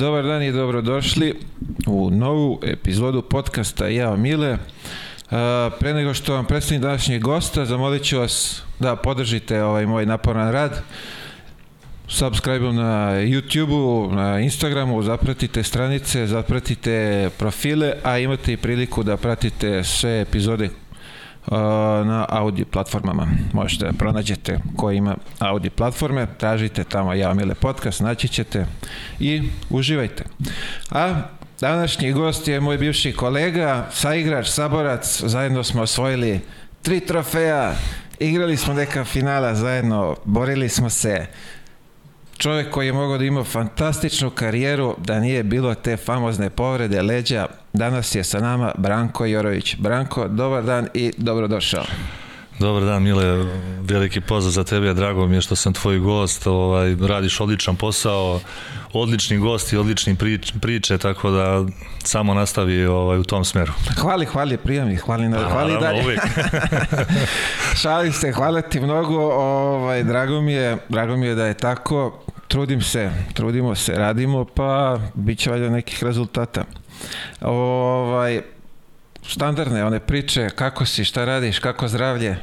Dobar dan i dobrodošli u novu epizodu podcasta Ja Mile. Pre nego što vam predstavim današnjeg gosta, zamolit ću vas da podržite ovaj moj naporan rad subscribe na YouTube-u, na Instagramu, zapratite stranice, zapratite profile, a imate i priliku da pratite sve epizode na audio platformama. Možete da pronađete ko ima audio platforme, tražite tamo Ja Mile podcast, naći ćete i uživajte. A današnji gost je moj bivši kolega, saigrač, saborac, zajedno smo osvojili tri trofeja, igrali smo neka finala zajedno, borili smo se, čovjek koji je mogao da ima fantastičnu karijeru da nije bilo te famozne povrede leđa. Danas je sa nama Branko Jorović. Branko, dobar dan i dobrodošao. Dobar dan Mile, veliki pozdrav za tebe, drago mi je što sam tvoj gost, ovaj, radiš odličan posao, odlični gosti, odlični prič, priče, tako da samo nastavi ovaj, u tom smeru. Hvali, hvali, prijemni, hvali, na, pa, hvali dalje. Uvijek. Šali ste, hvala ti mnogo, ovaj, drago, mi je, drago mi je da je tako, trudim se, trudimo se, radimo, pa bit će valjda nekih rezultata. Ovaj, standardne one priče, kako si, šta radiš, kako zdravlje?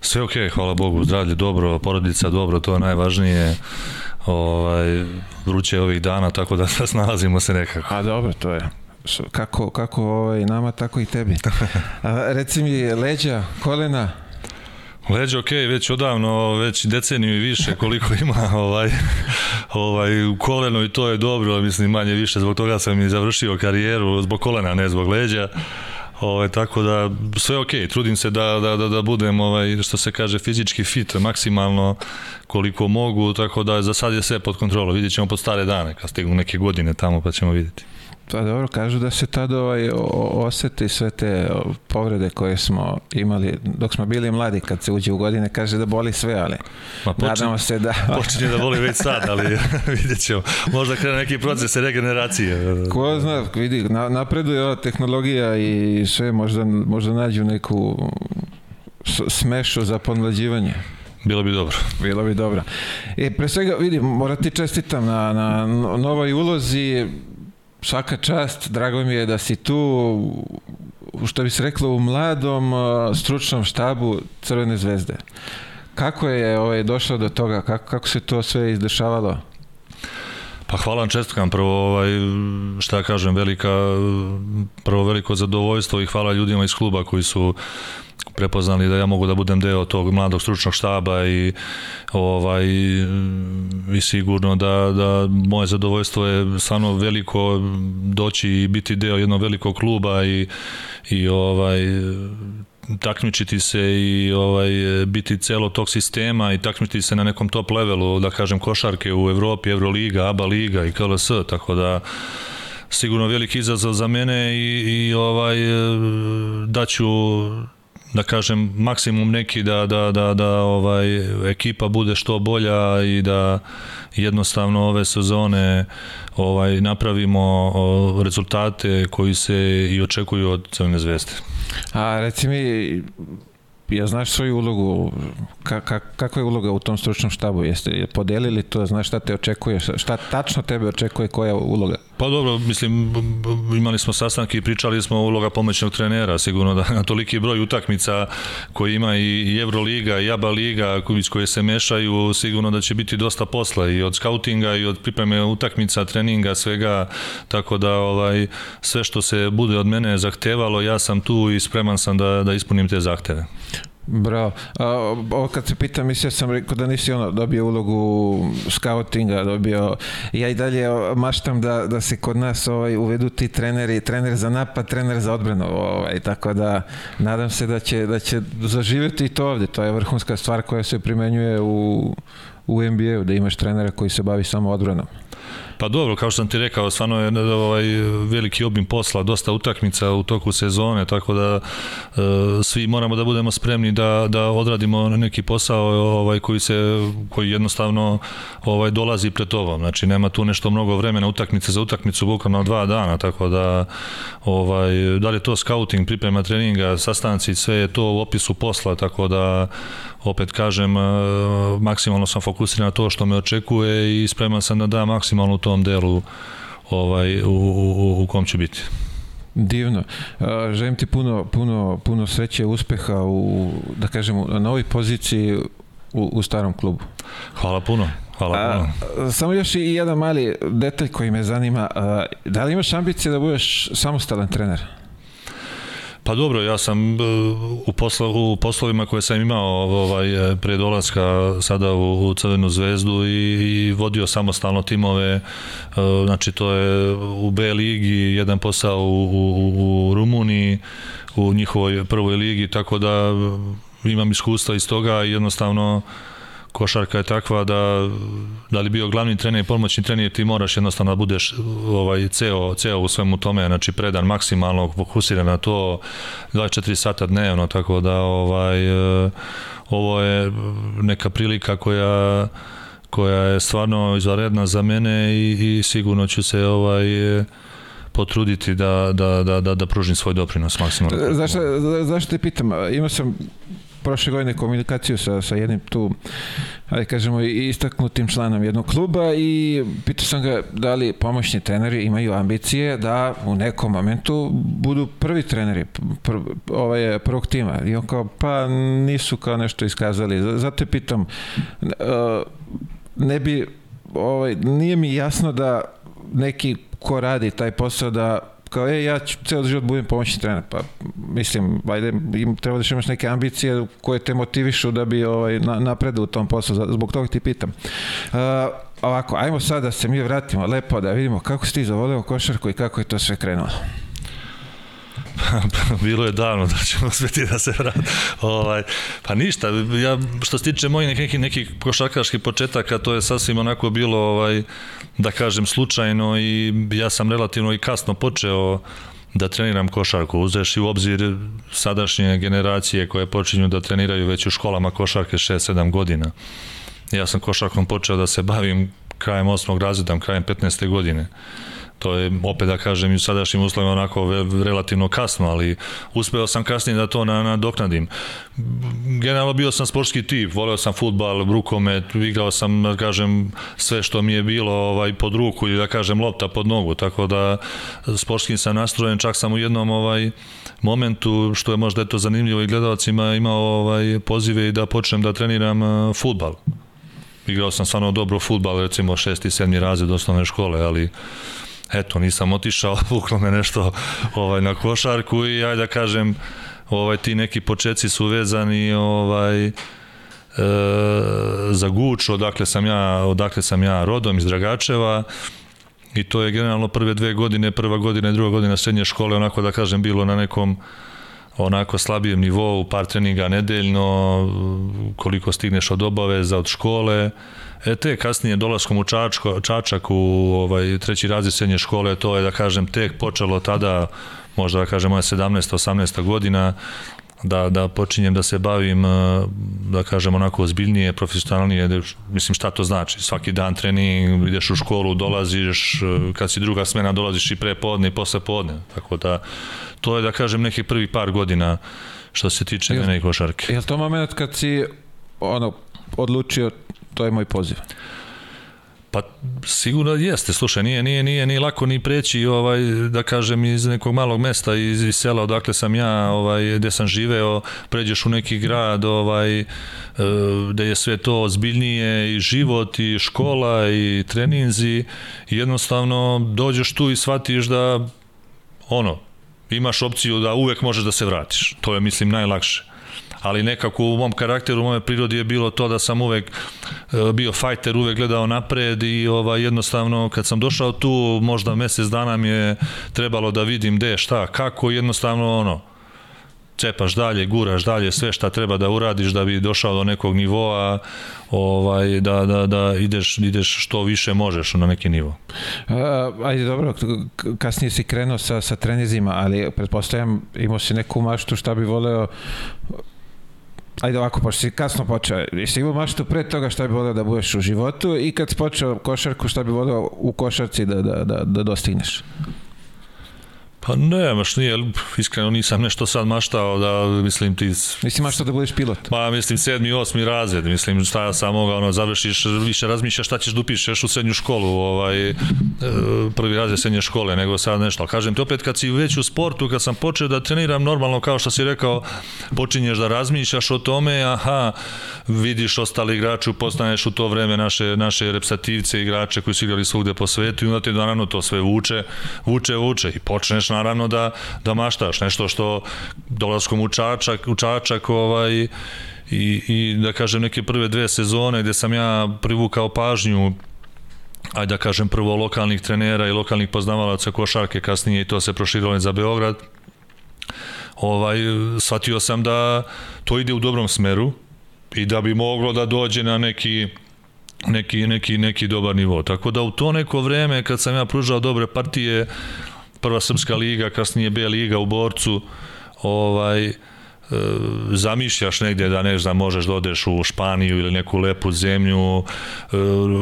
Sve ok, hvala Bogu, zdravlje dobro, porodica dobro, to je najvažnije. Ovaj, vruće ovih dana, tako da snalazimo se nekako. A dobro, to je kako, kako ovaj, nama, tako i tebi. A, reci mi, leđa, kolena, Leđe ok, već odavno, već deceniju i više koliko ima ovaj, ovaj, u kolenu i to je dobro, mislim manje više, zbog toga sam i završio karijeru, zbog kolena, ne zbog leđa. Ovaj, tako da sve ok, trudim se da, da, da, da budem ovaj, što se kaže fizički fit maksimalno koliko mogu, tako da za sad je sve pod kontrolom, vidjet ćemo pod stare dane kad stignu neke godine tamo pa ćemo vidjeti. Pa dobro, kažu da se tada ovaj, osete sve te povrede koje smo imali dok smo bili mladi, kad se uđe u godine, kaže da boli sve, ali Ma počin, nadamo se da... Počinje da boli već sad, ali vidjet ćemo. Možda krene neki proces regeneracije. Ko zna, vidi, na, napreduje ova tehnologija i sve, možda, možda nađu neku smešu za podmlađivanje. Bilo bi dobro. Bilo bi dobro. E, pre svega, vidi, morati čestitam na, na novoj ulozi, svaka čast, drago mi je da si tu, što bi se reklo, u mladom stručnom štabu Crvene zvezde. Kako je ovaj, došlo do toga? Kako, kako se to sve izdešavalo? Pa hvala vam čestkam, prvo ovaj, šta kažem, velika, prvo veliko zadovoljstvo i hvala ljudima iz kluba koji su prepoznali da ja mogu da budem deo tog mladog stručnog štaba i ovaj i sigurno da, da moje zadovoljstvo je stvarno veliko doći i biti deo jednog velikog kluba i, i ovaj takmičiti se i ovaj biti celo tog sistema i takmičiti se na nekom top levelu, da kažem košarke u Evropi, Euroliga, ABA liga i KLS, tako da sigurno veliki izazov za mene i, i ovaj daću da kažem maksimum neki da, da, da, da ovaj ekipa bude što bolja i da jednostavno ove sezone ovaj napravimo rezultate koji se i očekuju od Crvene zvezde. A reci mi ja znaš svoju ulogu, ka, ka, kakva je uloga u tom stručnom štabu? Jeste podelili to, znaš šta te očekuje, šta tačno tebe očekuje, koja je uloga? Pa dobro, mislim, imali smo sastanke i pričali smo uloga pomoćnog trenera, sigurno da na toliki broj utakmica koji ima i Euroliga i ABA liga iz koje se mešaju, sigurno da će biti dosta posla i od skautinga i od pripreme utakmica, treninga, svega, tako da ovaj, sve što se bude od mene zahtevalo, ja sam tu i spreman sam da, da ispunim te zahteve. Bravo. A, ovo kad se pitam, mislio sam rekao da nisi ono dobio ulogu scoutinga, dobio, ja i dalje maštam da, da se kod nas ovaj, uvedu ti treneri, trener za napad, trener za odbranu, ovaj, tako da nadam se da će, da će zaživjeti i to ovde, to je vrhunska stvar koja se primenjuje u, u NBA-u, da imaš trenera koji se bavi samo odbranom. Pa dobro, kao što sam ti rekao, stvarno je ovaj veliki obim posla, dosta utakmica u toku sezone, tako da e, svi moramo da budemo spremni da, da odradimo neki posao ovaj koji se koji jednostavno ovaj dolazi pred tobom. Znači nema tu nešto mnogo vremena utakmice za utakmicu bukvalno dva dana, tako da ovaj da li je to scouting, priprema treninga, sastanci, sve je to u opisu posla, tako da opet kažem, e, maksimalno sam fokusiran na to što me očekuje i spreman sam da dam maksimalno u tom delu ovaj, u, u, u kom ću biti. Divno. Želim ti puno, puno, puno sreće, uspeha u, da kažem, na novoj poziciji u, u starom klubu. Hvala puno. Hvala puno. samo još i jedan mali detalj koji me zanima. A, da li imaš ambicije da budeš samostalan trener? Pa dobro, ja sam e, u, poslo, u poslovima koje sam imao ovaj, e, pre dolaska sada u, u Crvenu zvezdu i, i vodio samostalno timove, e, znači to je u B ligi, jedan posao u, u, u Rumuniji, u njihovoj prvoj ligi, tako da imam iskustva iz toga i jednostavno košarka je takva da da li bio glavni trener i pomoćni trener ti moraš jednostavno da budeš ovaj ceo ceo u svemu tome znači predan maksimalno fokusiran na to 24 sata dnevno tako da ovaj eh, ovo je neka prilika koja koja je stvarno izvanredna za mene i, i sigurno ću se ovaj potruditi da, da, da, da, da pružim svoj doprinos maksimalno. Zašto, zašto te pitam? Imao sam prošle godine komunikaciju sa, sa jednim tu, ajde kažemo, istaknutim članom jednog kluba i pitao sam ga da li pomoćni treneri imaju ambicije da u nekom momentu budu prvi treneri pr, ovaj, prvog tima. I on kao, pa nisu kao nešto iskazali. Zato je pitam, ne bi, ovaj, nije mi jasno da neki ko radi taj posao da kao, e, ja ću ceo život budem pomoćni trener, pa mislim, ajde, im treba da imaš neke ambicije koje te motivišu da bi ovaj, na, napredu u tom poslu, zbog toga ti pitam. Uh, ovako, ajmo sad da se mi vratimo lepo, da vidimo kako si ti zavoleo košarku i kako je to sve krenulo. bilo je davno da ćemo uspjeti da se vrati. Ovaj, pa ništa, ja, što se tiče mojih nekih, nekih košarkaških početaka, to je sasvim onako bilo, ovaj, da kažem, slučajno i ja sam relativno i kasno počeo da treniram košarku. Uzeš i u obzir sadašnje generacije koje počinju da treniraju već u školama košarke 6-7 godina. Ja sam košarkom počeo da se bavim krajem 8. razreda, krajem 15. godine to je opet da kažem i u sadašnjim uslovima onako relativno kasno, ali uspeo sam kasnije da to nadoknadim. Generalno bio sam sportski tip, voleo sam futbal, rukomet, igrao sam da kažem sve što mi je bilo ovaj pod ruku ili da kažem lopta pod nogu, tako da sportski sam nastrojen, čak sam u jednom ovaj momentu što je možda eto zanimljivo i gledalcima imao ovaj pozive i da počnem da treniram uh, futbal igrao sam stvarno dobro futbal, recimo šesti, sedmi razred osnovne škole, ali eto, nisam otišao, vuklo me nešto ovaj, na košarku i ajde da kažem, ovaj, ti neki početci su vezani ovaj, e, za Guč, odakle sam ja, odakle sam ja rodom iz Dragačeva. I to je generalno prve dve godine, prva godina i druga godina srednje škole, onako da kažem, bilo na nekom onako slabijem nivou, par treninga nedeljno, koliko stigneš od obaveza, od škole, te kasnije dolaskom u Čačko, Čačak u ovaj, treći razred srednje škole, to je da kažem tek počelo tada, možda da kažem moja 17. 18. godina, da, da počinjem da se bavim e, da kažem onako ozbiljnije, profesionalnije mislim šta to znači, svaki dan trening ideš u školu, dolaziš e, kad si druga smena dolaziš i pre podne i posle podne, tako da to je da kažem nekih prvi par godina što se tiče jel, mene i košarke. Je to moment kad si ono, odlučio to je moj poziv. Pa sigurno jeste, slušaj, nije, nije, nije, nije lako ni preći, ovaj, da kažem, iz nekog malog mesta, iz, iz sela odakle sam ja, ovaj, gde sam živeo, pređeš u neki grad, ovaj, e, gde je sve to ozbiljnije, i život, i škola, i treninzi, i jednostavno dođeš tu i shvatiš da, ono, imaš opciju da uvek možeš da se vratiš. To je, mislim, najlakše ali nekako u mom karakteru, u moje prirodi je bilo to da sam uvek e, bio fajter, uvek gledao napred i ovaj, jednostavno kad sam došao tu, možda mesec dana mi je trebalo da vidim gde, šta, kako, jednostavno ono, cepaš dalje, guraš dalje sve šta treba da uradiš da bi došao do nekog nivoa, ovaj da, da, da ideš ideš što više možeš na neki nivo. Uh, ajde dobro, kasnije si krenuo sa sa trenizima, ali pretpostavljam imao si neku maštu šta bi voleo ajde ovako, pošto si kasno počeo, jesi imao maštu pre toga šta bi volio da budeš u životu i kad si počeo košarku šta bi volio u košarci da, da, da, da dostigneš? Pa ne, baš nije, iskreno nisam nešto sad maštao da, mislim ti... Nisi maštao da budeš pilot? Pa mislim sedmi, osmi razred, mislim šta ja sam mogao, ono, završiš, više razmišljaš šta ćeš da upišeš u srednju školu, ovaj, e, prvi razred srednje škole, nego sad nešto. Ali kažem ti opet kad si već u sportu, kad sam počeo da treniram normalno, kao što si rekao, počinješ da razmišljaš o tome, aha, vidiš ostali igrači, upoznaješ u to vreme naše, naše repsativce, igrače koji su igrali svugde po svetu i onda te naravno to sve vuče, vuče, vuče i počneš naravno da, da maštaš nešto što dolaskom u Čačak, u Čačak ovaj, i, i da kažem neke prve dve sezone gde sam ja privukao pažnju ajde da kažem prvo lokalnih trenera i lokalnih poznavalaca košarke, kasnije i to se proširilo za Beograd, ovaj, shvatio sam da to ide u dobrom smeru i da bi moglo da dođe na neki neki, neki, neki dobar nivo. Tako da u to neko vreme kad sam ja pružao dobre partije, prva srpska liga, kasnije B liga u Borcu, ovaj, e, zamišljaš negdje da ne znam možeš da odeš u Španiju ili neku lepu zemlju e,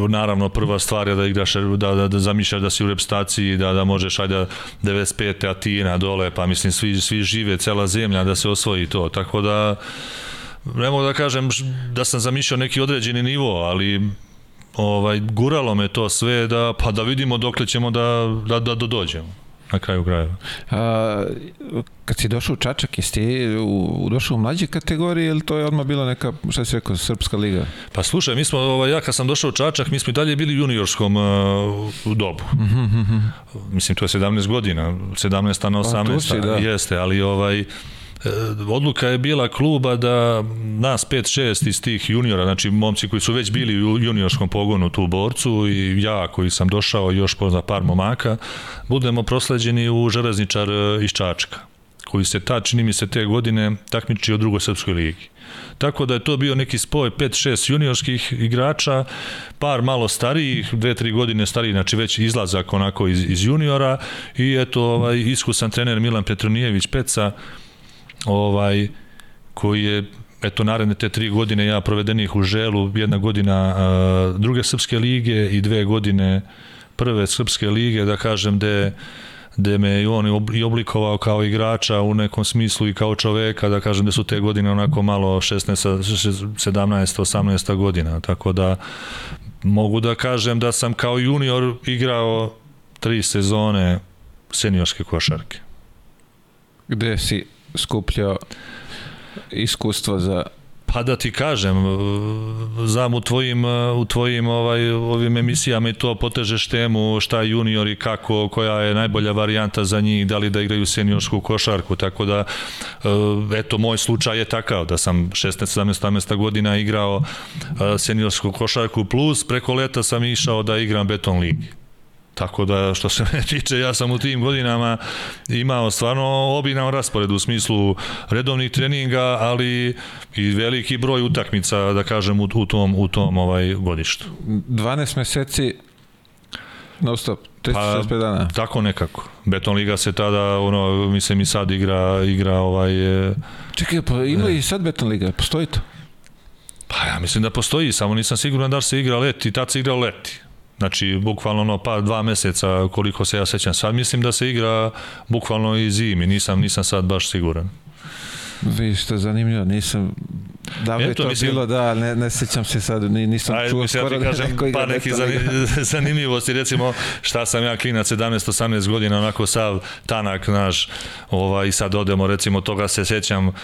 naravno prva stvar je da igraš da, da, da zamišljaš da si u repstaciji da, da možeš ajde 95. Atina dole pa mislim svi, svi žive cela zemlja da se osvoji to tako da ne mogu da kažem da sam zamišljao neki određeni nivo ali ovaj guralo me to sve da pa da vidimo dokle ćemo da da da, da dođemo na kraju krajeva. A, kad si došao u Čačak, jesi ti u, došao u mlađe kategorije ili to je odmah bila neka, šta si rekao, Srpska liga? Pa slušaj, mi smo, ovaj, ja kad sam došao u Čačak, mi smo i dalje bili u juniorskom uh, dobu. Mm -hmm. Mislim, to je 17 godina, 17 na 18, pa, si, da. jeste, ali ovaj, odluka je bila kluba da nas 5-6 iz tih juniora, znači momci koji su već bili u juniorskom pogonu tu u borcu i ja koji sam došao još pozna par momaka, budemo prosleđeni u železničar e, iz Čačka koji se ta, čini mi se, te godine takmiči u drugoj srpskoj ligi. Tako da je to bio neki spoj 5-6 juniorskih igrača, par malo starijih, 2-3 godine stariji, znači već izlazak onako iz, iz juniora i eto ovaj, iskusan trener Milan Petronijević Peca, ovaj, koji je eto naredne te tri godine ja provedenih u Želu, jedna godina a, druge srpske lige i dve godine prve srpske lige, da kažem, da gde me i on i oblikovao kao igrača u nekom smislu i kao čoveka, da kažem da su te godine onako malo 16, 17, 18 godina, tako da mogu da kažem da sam kao junior igrao tri sezone seniorske košarke. Gde si skupljao iskustvo za Pa da ti kažem, znam u tvojim, u tvojim ovaj, ovim emisijama i to potežeš temu šta je junior i kako, koja je najbolja varijanta za njih, da li da igraju seniorsku košarku, tako da eto, moj slučaj je takav, da sam 16, 17, 18 godina igrao seniorsku košarku plus preko leta sam išao da igram beton ligi. Tako da, što se me tiče, ja sam u tim godinama imao stvarno obilan raspored u smislu redovnih treninga, ali i veliki broj utakmica, da kažem, u, u tom, u tom ovaj godištu. 12 meseci non stop, 365 pa, dana. Tako nekako. Beton Liga se tada, ono, mislim i sad igra, igra ovaj... Čekaj, pa ima i sad Beton Liga, postoji to? Pa ja mislim da postoji, samo nisam siguran da se igra leti, tad se igrao leti. Znači, bukvalno ono pa dva meseca koliko se ja sećam. Sad mislim da se igra bukvalno i zimi, nisam, nisam sad baš siguran. Vi što zanimljivo, nisam Da je to mislim, bilo, da, ne, ne sećam se sad, nisam ajde, čuo skoro ja da kažem, neko pa neki zanimljivosti, recimo šta sam ja klinac 17-18 godina, onako sav tanak naš, ovaj, sad odemo, recimo toga se sećam, uh,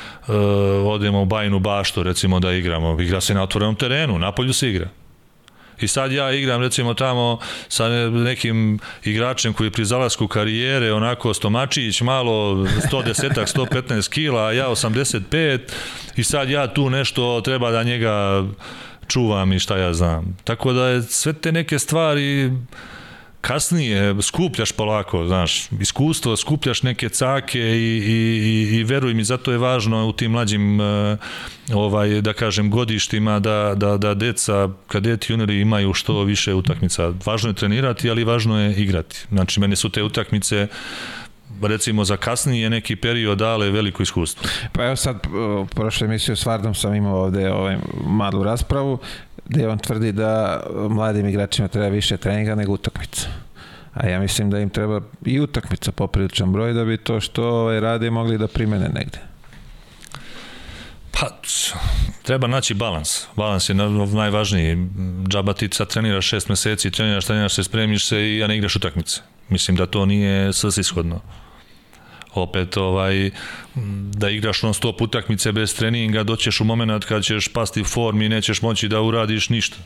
odemo u Bajnu baštu, recimo da igramo, igra se na otvorenom terenu, na polju se igra. I sad ja igram recimo tamo sa nekim igračem koji je pri zalasku karijere, onako Stomačić malo 110 115 kila, a ja 85 i sad ja tu nešto treba da njega čuvam i šta ja znam. Tako da je sve te neke stvari kasnije skupljaš polako, znaš, iskustvo, skupljaš neke cake i, i, i veruj mi, zato je važno u tim mlađim uh, ovaj, da kažem, godištima da, da, da deca, kadeti, juniori imaju što više utakmica. Važno je trenirati, ali važno je igrati. Znači, mene su te utakmice recimo za kasnije neki period dale veliko iskustvo. Pa evo sad, prošle emisiju s Vardom sam imao ovde ovaj, malu raspravu, gde on tvrdi da mladim igračima treba više treninga nego utakmica. a ja mislim da im treba i utakmica popriličan broj da bi to što ovaj, rade mogli da primene negde. Pa, treba naći balans. Balans je najvažniji. Džaba ti sad treniraš šest meseci, treniraš, treniraš se, spremiš se i ja ne igraš utakmice. Mislim da to nije svrsishodno opet ovaj da igraš non stop utakmice bez treninga, doćeš u moment kad ćeš pasti u formi i nećeš moći da uradiš ništa.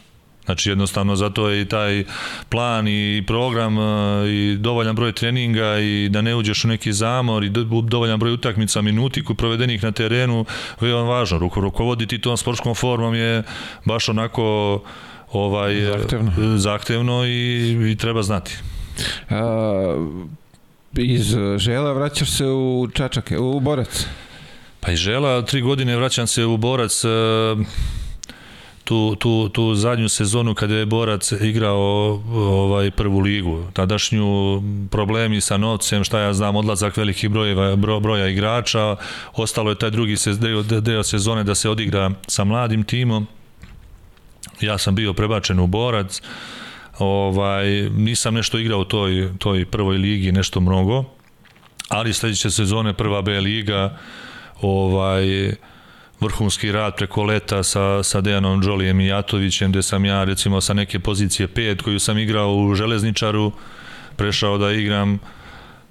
Znači jednostavno zato je i taj plan i program e, i dovoljan broj treninga i da ne uđeš u neki zamor i dovoljan broj utakmica minuti koji provedenih na terenu veoma važno. Rukovoditi tom sportskom formom je baš onako ovaj zahtevno, zahtevno i, i treba znati. A, iz Žela vraćaš se u Čačake, u Borac? Pa iz Žela tri godine vraćam se u Borac tu, tu, tu zadnju sezonu kada je Borac igrao ovaj prvu ligu. Tadašnju problemi sa novcem, šta ja znam, odlazak velikih brojeva, bro, broja igrača, ostalo je taj drugi se, deo, deo sezone da se odigra sa mladim timom. Ja sam bio prebačen u Borac, ovaj, nisam nešto igrao u toj, toj prvoj ligi, nešto mnogo, ali sledeće sezone prva B liga, ovaj, vrhunski rad preko leta sa, sa Dejanom Đolijem i Jatovićem, gde sam ja recimo sa neke pozicije 5 koju sam igrao u Železničaru, prešao da igram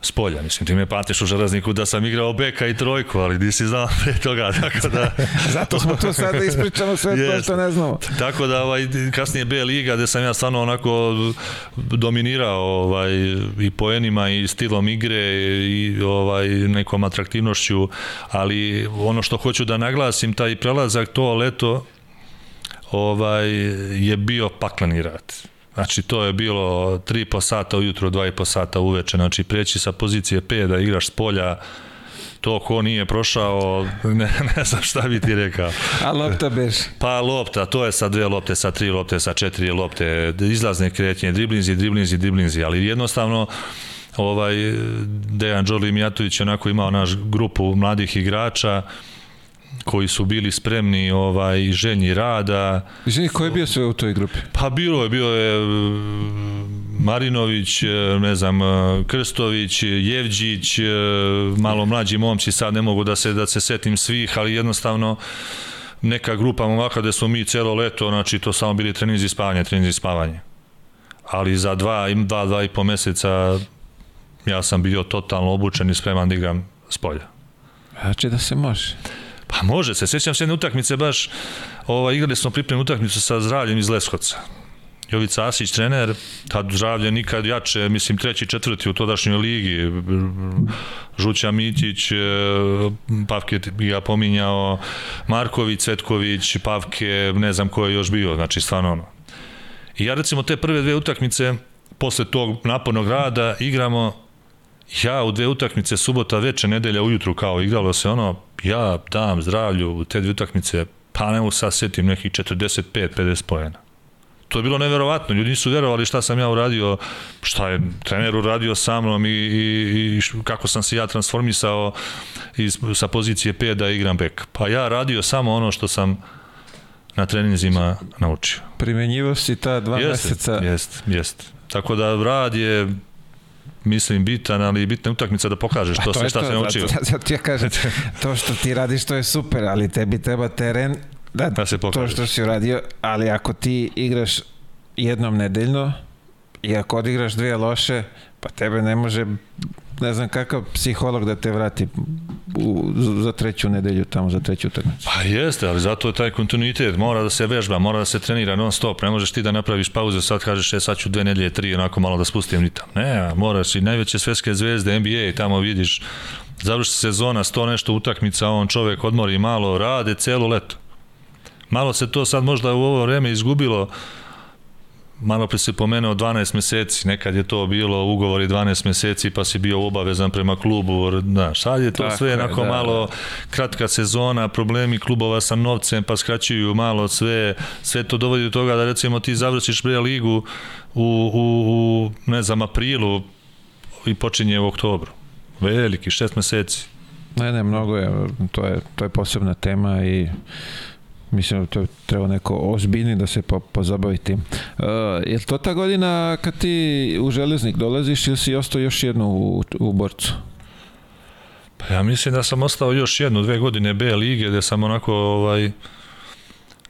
s polja. Mislim, ti me patiš u železniku da sam igrao beka i trojku, ali nisi znao pre toga, tako da... Zato smo tu sad da ispričamo sve yes. to što ne znamo. Tako da, ovaj, kasnije B liga, gde sam ja stvarno onako dominirao ovaj, i poenima i stilom igre i ovaj, nekom atraktivnošću, ali ono što hoću da naglasim, taj prelazak to leto ovaj, je bio pakleni rad Znači to je bilo 3,5 sata ujutro, 2,5 sata uveče, znači preći sa pozicije 5 da igraš s polja, to ko nije prošao, ne, ne znam šta bi ti rekao. A lopta beš? Pa lopta, to je sa dve lopte, sa tri lopte, sa četiri lopte, izlazne kretnje, driblinzi, driblinzi, driblinzi, ali jednostavno ovaj Dejan Đorli Mijatović onako imao naš grupu mladih igrača, koji su bili spremni ovaj ženji rada. Izvini, ko je bio sve u toj grupi? Pa bilo je, bio je mm, Marinović, e, ne znam, e, Krstović, Jevđić, e, malo mlađi momci, sad ne mogu da se da se setim svih, ali jednostavno neka grupa momaka gde smo mi celo leto, znači to samo bili treninzi spavanja, treninzi spavanja. Ali za dva, dva, dva i po meseca ja sam bio totalno obučen i spreman da igram s polja. Znači da se može. Pa može se, sećam se jedne utakmice baš, ovaj, igrali smo pripremnu utakmicu sa zdravljem iz Leskovca. Jovica Asić, trener, tad zdravlje nikad jače, mislim treći, četvrti u todašnjoj ligi, Žuća Mitić, e, Pavke ja pominjao, Marković, Cvetković, Pavke, ne znam ko je još bio, znači stvarno ono. I ja recimo te prve dve utakmice, posle tog napornog rada, igramo ja u dve utakmice subota veče, nedelja ujutru kao igralo se ono, ja dam zdravlju u te dve utakmice, pa ne sad setim nekih 45-50 pojena. To je bilo neverovatno, ljudi nisu verovali šta sam ja uradio, šta je trener uradio sa mnom i, i, i kako sam se ja transformisao iz, sa pozicije 5 da igram bek. Pa ja radio samo ono što sam na treninzima naučio. Primenjivo si ta dva jest, meseca? Jest, jest. Tako da rad je mislim bitan, ali bitna utakmica da pokažeš pa to, to sve šta se naučio. Zato ti ja kažem, to što ti radiš to je super, ali tebi treba teren da, da se to što si uradio, ali ako ti igraš jednom nedeljno i ako odigraš dvije loše, pa tebe ne može ne znam kakav psiholog da te vrati u, za treću nedelju tamo, za treću utakmicu. Pa jeste, ali zato je taj kontinuitet, mora da se vežba, mora da se trenira non stop, ne možeš ti da napraviš pauze, sad kažeš, e, sad ću dve nedelje, tri, onako malo da spustim ni tam. Ne, moraš i najveće svetske zvezde, NBA, tamo vidiš, završi sezona, sto nešto utakmica, on čovek odmori malo, rade celo leto. Malo se to sad možda u ovo vreme izgubilo, malo pre se pomenuo 12 meseci, nekad je to bilo ugovori 12 meseci pa si bio obavezan prema klubu, da, sad je to Tako sve onako da, malo da. kratka sezona, problemi klubova sa novcem pa skraćuju malo sve, sve to dovodi do toga da recimo ti završiš pre ligu u, u, u ne znam, aprilu i počinje u oktobru. Veliki, šest meseci. Ne, ne, mnogo je, to je, to je posebna tema i Mislim, to treba neko ozbiljni da se po, pozabavi tim. Uh, je li to ta godina kad ti u Železnik dolaziš ili si ostao još jednu u, u Borcu? Pa ja mislim da sam ostao još jednu, dve godine B lige gde sam onako ovaj,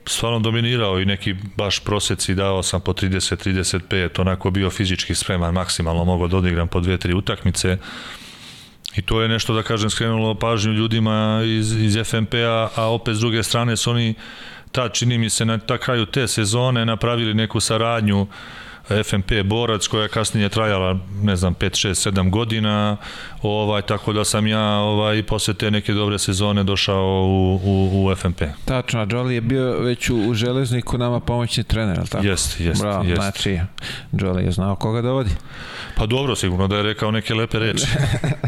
stvarno dominirao i neki baš proseci dao sam po 30-35, onako bio fizički spreman, maksimalno mogao da odigram po dve, tri utakmice. I to je nešto da kažem skrenulo pažnju ljudima iz, iz FNP-a, a opet s druge strane su oni tad čini mi se na ta kraju te sezone napravili neku saradnju uh, FNP Borac koja je kasnije trajala ne znam 5 6 7 godina ovaj tako da sam ja ovaj posle te neke dobre sezone došao u u u FNP. Tačno, a Jolly je bio već u, u Železniku nama pomoćni trener, al tako? Jeste, jeste, jest. Znači, Jolly je znao koga dovodi. Pa dobro, sigurno da je rekao neke lepe reči.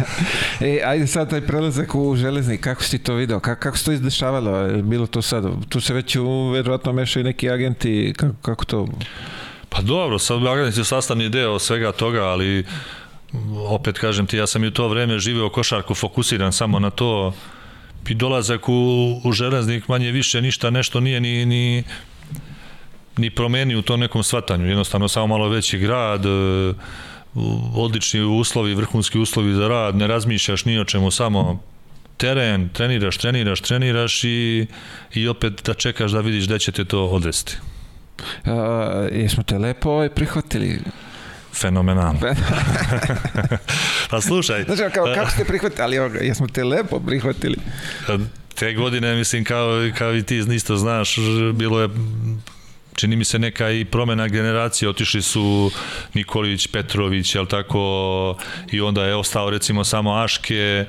e, ajde sad taj prelazak u Železnik, kako si to video? Kako, kako se to izdešavalo? Bilo to sad? Tu se već verovatno mešaju neki agenti, kako, kako to Pa dobro, sad Agnes je sastavni deo svega toga, ali opet kažem ti, ja sam i u to vreme živeo košarku, fokusiran samo na to i dolazak u, u železnik manje više ništa nešto nije ni, ni, ni promeni u tom nekom svatanju, jednostavno samo malo veći grad, e, odlični uslovi, vrhunski uslovi za rad, ne razmišljaš ni o čemu, samo teren, treniraš, treniraš, treniraš i, i opet da čekaš da vidiš gde će te to odvesti. Uh, jesmo te lepo ovaj prihvatili? Fenomenalno. pa slušaj. Znači, kao, kako ste prihvatili? Ali ovoga, jesmo te lepo prihvatili? Te godine, mislim, kao, kao i ti isto znaš, bilo je čini mi se neka i promena generacije, otišli su Nikolić, Petrović, jel tako, i onda je ostao recimo samo Aške,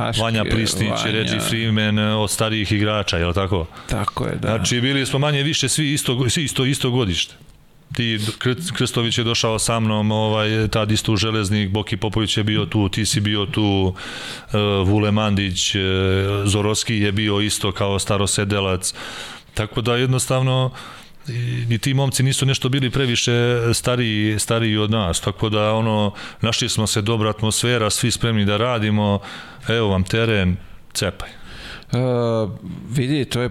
Aške, Vanja Pristić, Vanja. Reggie Freeman od starijih igrača, je li tako? Tako je, da. Znači, bili smo manje više svi isto, svi isto, isto godište ti Krstović je došao sa mnom, ovaj, tad isto u Železnik, Boki Popović je bio tu, ti si bio tu, uh, Vule Mandić, uh, Zoroski je bio isto kao starosedelac, tako da jednostavno ni ti momci nisu nešto bili previše stariji, stariji od nas, tako da ono, našli smo se dobra atmosfera, svi spremni da radimo, evo vam teren, cepaj. Uh, vidi, to je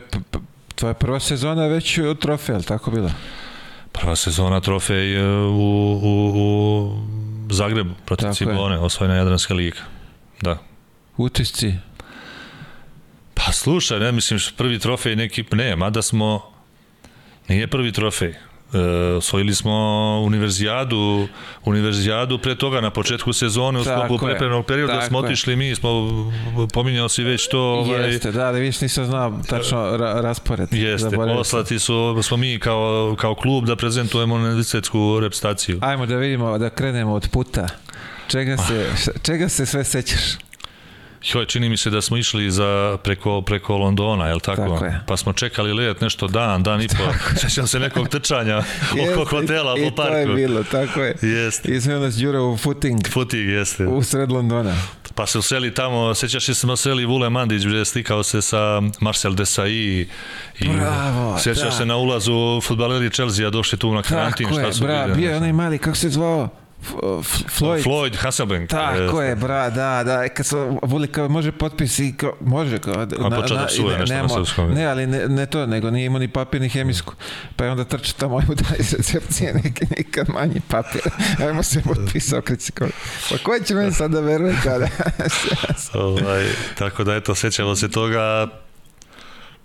tvoja prva sezona već u trofej, tako bila? Prva sezona trofej u, u, u Zagrebu protiv Cibone, osvojena Jadranska liga. Da. Utisci? Pa slušaj, ne mislim, prvi trofej neki, ne, mada smo Nije prvi trofej. E, osvojili smo univerzijadu, univerzijadu pre toga na početku sezone u sklopu prepremnog perioda smo otišli mi, smo pominjao si već to. Ovaj, Jeste, da, da viš nisam znao tačno ra raspored. Jeste, poslati su, smo mi kao, kao klub da prezentujemo univerzitetsku repstaciju. Ajmo da vidimo, da krenemo od puta. Čega se, čega se sve sećaš? Joj, čini mi se da smo išli za preko, preko Londona, je li tako? tako je. Pa smo čekali let nešto dan, dan i po. Sećam se nekog trčanja oko hotela po parku. I to je bilo, tako je. Jeste. I sve nas djura u footing. Footing, jeste. U sred Londona. Pa se useli tamo, sećaš se smo seli Vule Mandić gde slikao se sa Marcel Desai i Bravo, sećaš da. se na ulazu futbaleri Chelsea došli tu na karantin, šta su bra, bio je onaj mali, kako se zvao? Floyd. Floyd Hasselbank. Tako je, bra, da, da. Kad su voli kao može potpis i kao, može kao, A na, počeo da psuje nešto na srpskom. Ne, ali ne, ne to, nego nije imao ni papir ni hemijsku. Pa je onda trče tamo, ajmo da iz recepcije neki nikad manji papir. Ajmo se potpisao kad si kao, pa ko će meni sad da veruje kada? ovaj, tako da eto, sećamo se toga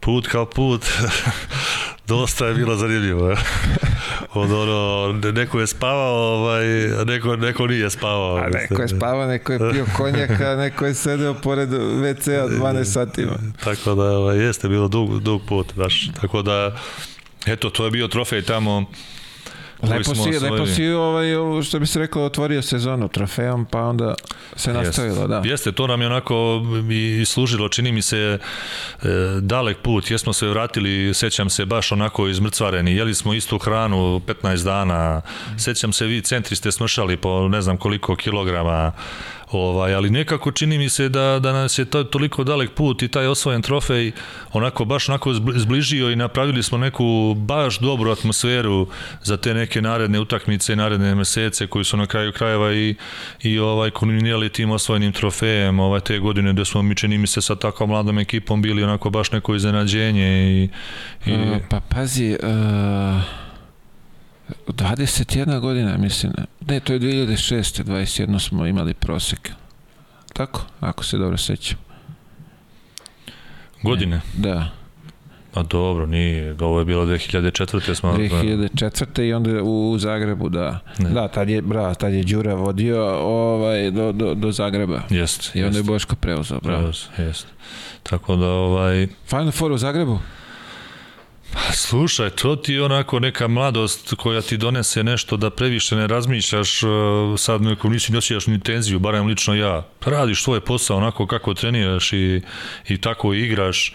put kao put dosta je bilo zanimljivo. Od ono, neko je spavao, ovaj, neko, neko nije spavao. A neko je spavao, neko je pio konjaka, neko je sedeo pored WC-a 12 satima. Tako da ovaj, jeste bilo dug, dug put, baš. Tako da, eto, to je bio trofej tamo Lepo si, lepo si ovaj, što bi se rekao, otvorio sezonu trofejom, pa onda se nastavilo, da. Jeste, to nam je onako i služilo, čini mi se e, dalek put, jesmo se vratili, sećam se baš onako izmrcvareni, jeli smo istu hranu 15 dana, sećam se vi centri ste smršali po ne znam koliko kilograma, Ovaj, ali nekako čini mi se da, da nas je to, toliko dalek put i taj osvojen trofej onako baš onako zbližio i napravili smo neku baš dobru atmosferu za te neke naredne utakmice i naredne mesece koji su na kraju krajeva i, i ovaj kulminirali tim osvojenim trofejem ovaj, te godine gde smo mi čini mi se sa takvom mladom ekipom bili onako baš neko iznenađenje i, i... Uh, pa pazi uh, 21 godina mislim ne to je 2006. 21 smo imali prosek tako ako se dobro sećam godine ne, da Pa dobro, nije, ovo je bilo 2004. smo... 2004. i onda u Zagrebu, da. Ne. Da, tad je, bra, tad je Đura vodio ovaj, do, do, do Zagreba. Jest. I onda jest. je Boško preuzeo, bravo. Preuz, jest. Tako da, ovaj... Final Four u Zagrebu? Pa slušaj, to ti je onako neka mladost koja ti donese nešto da previše ne razmišljaš, uh, sad neko nisi nosijaš ni tenziju, barem lično ja. Radiš svoj posao onako kako treniraš i, i tako igraš,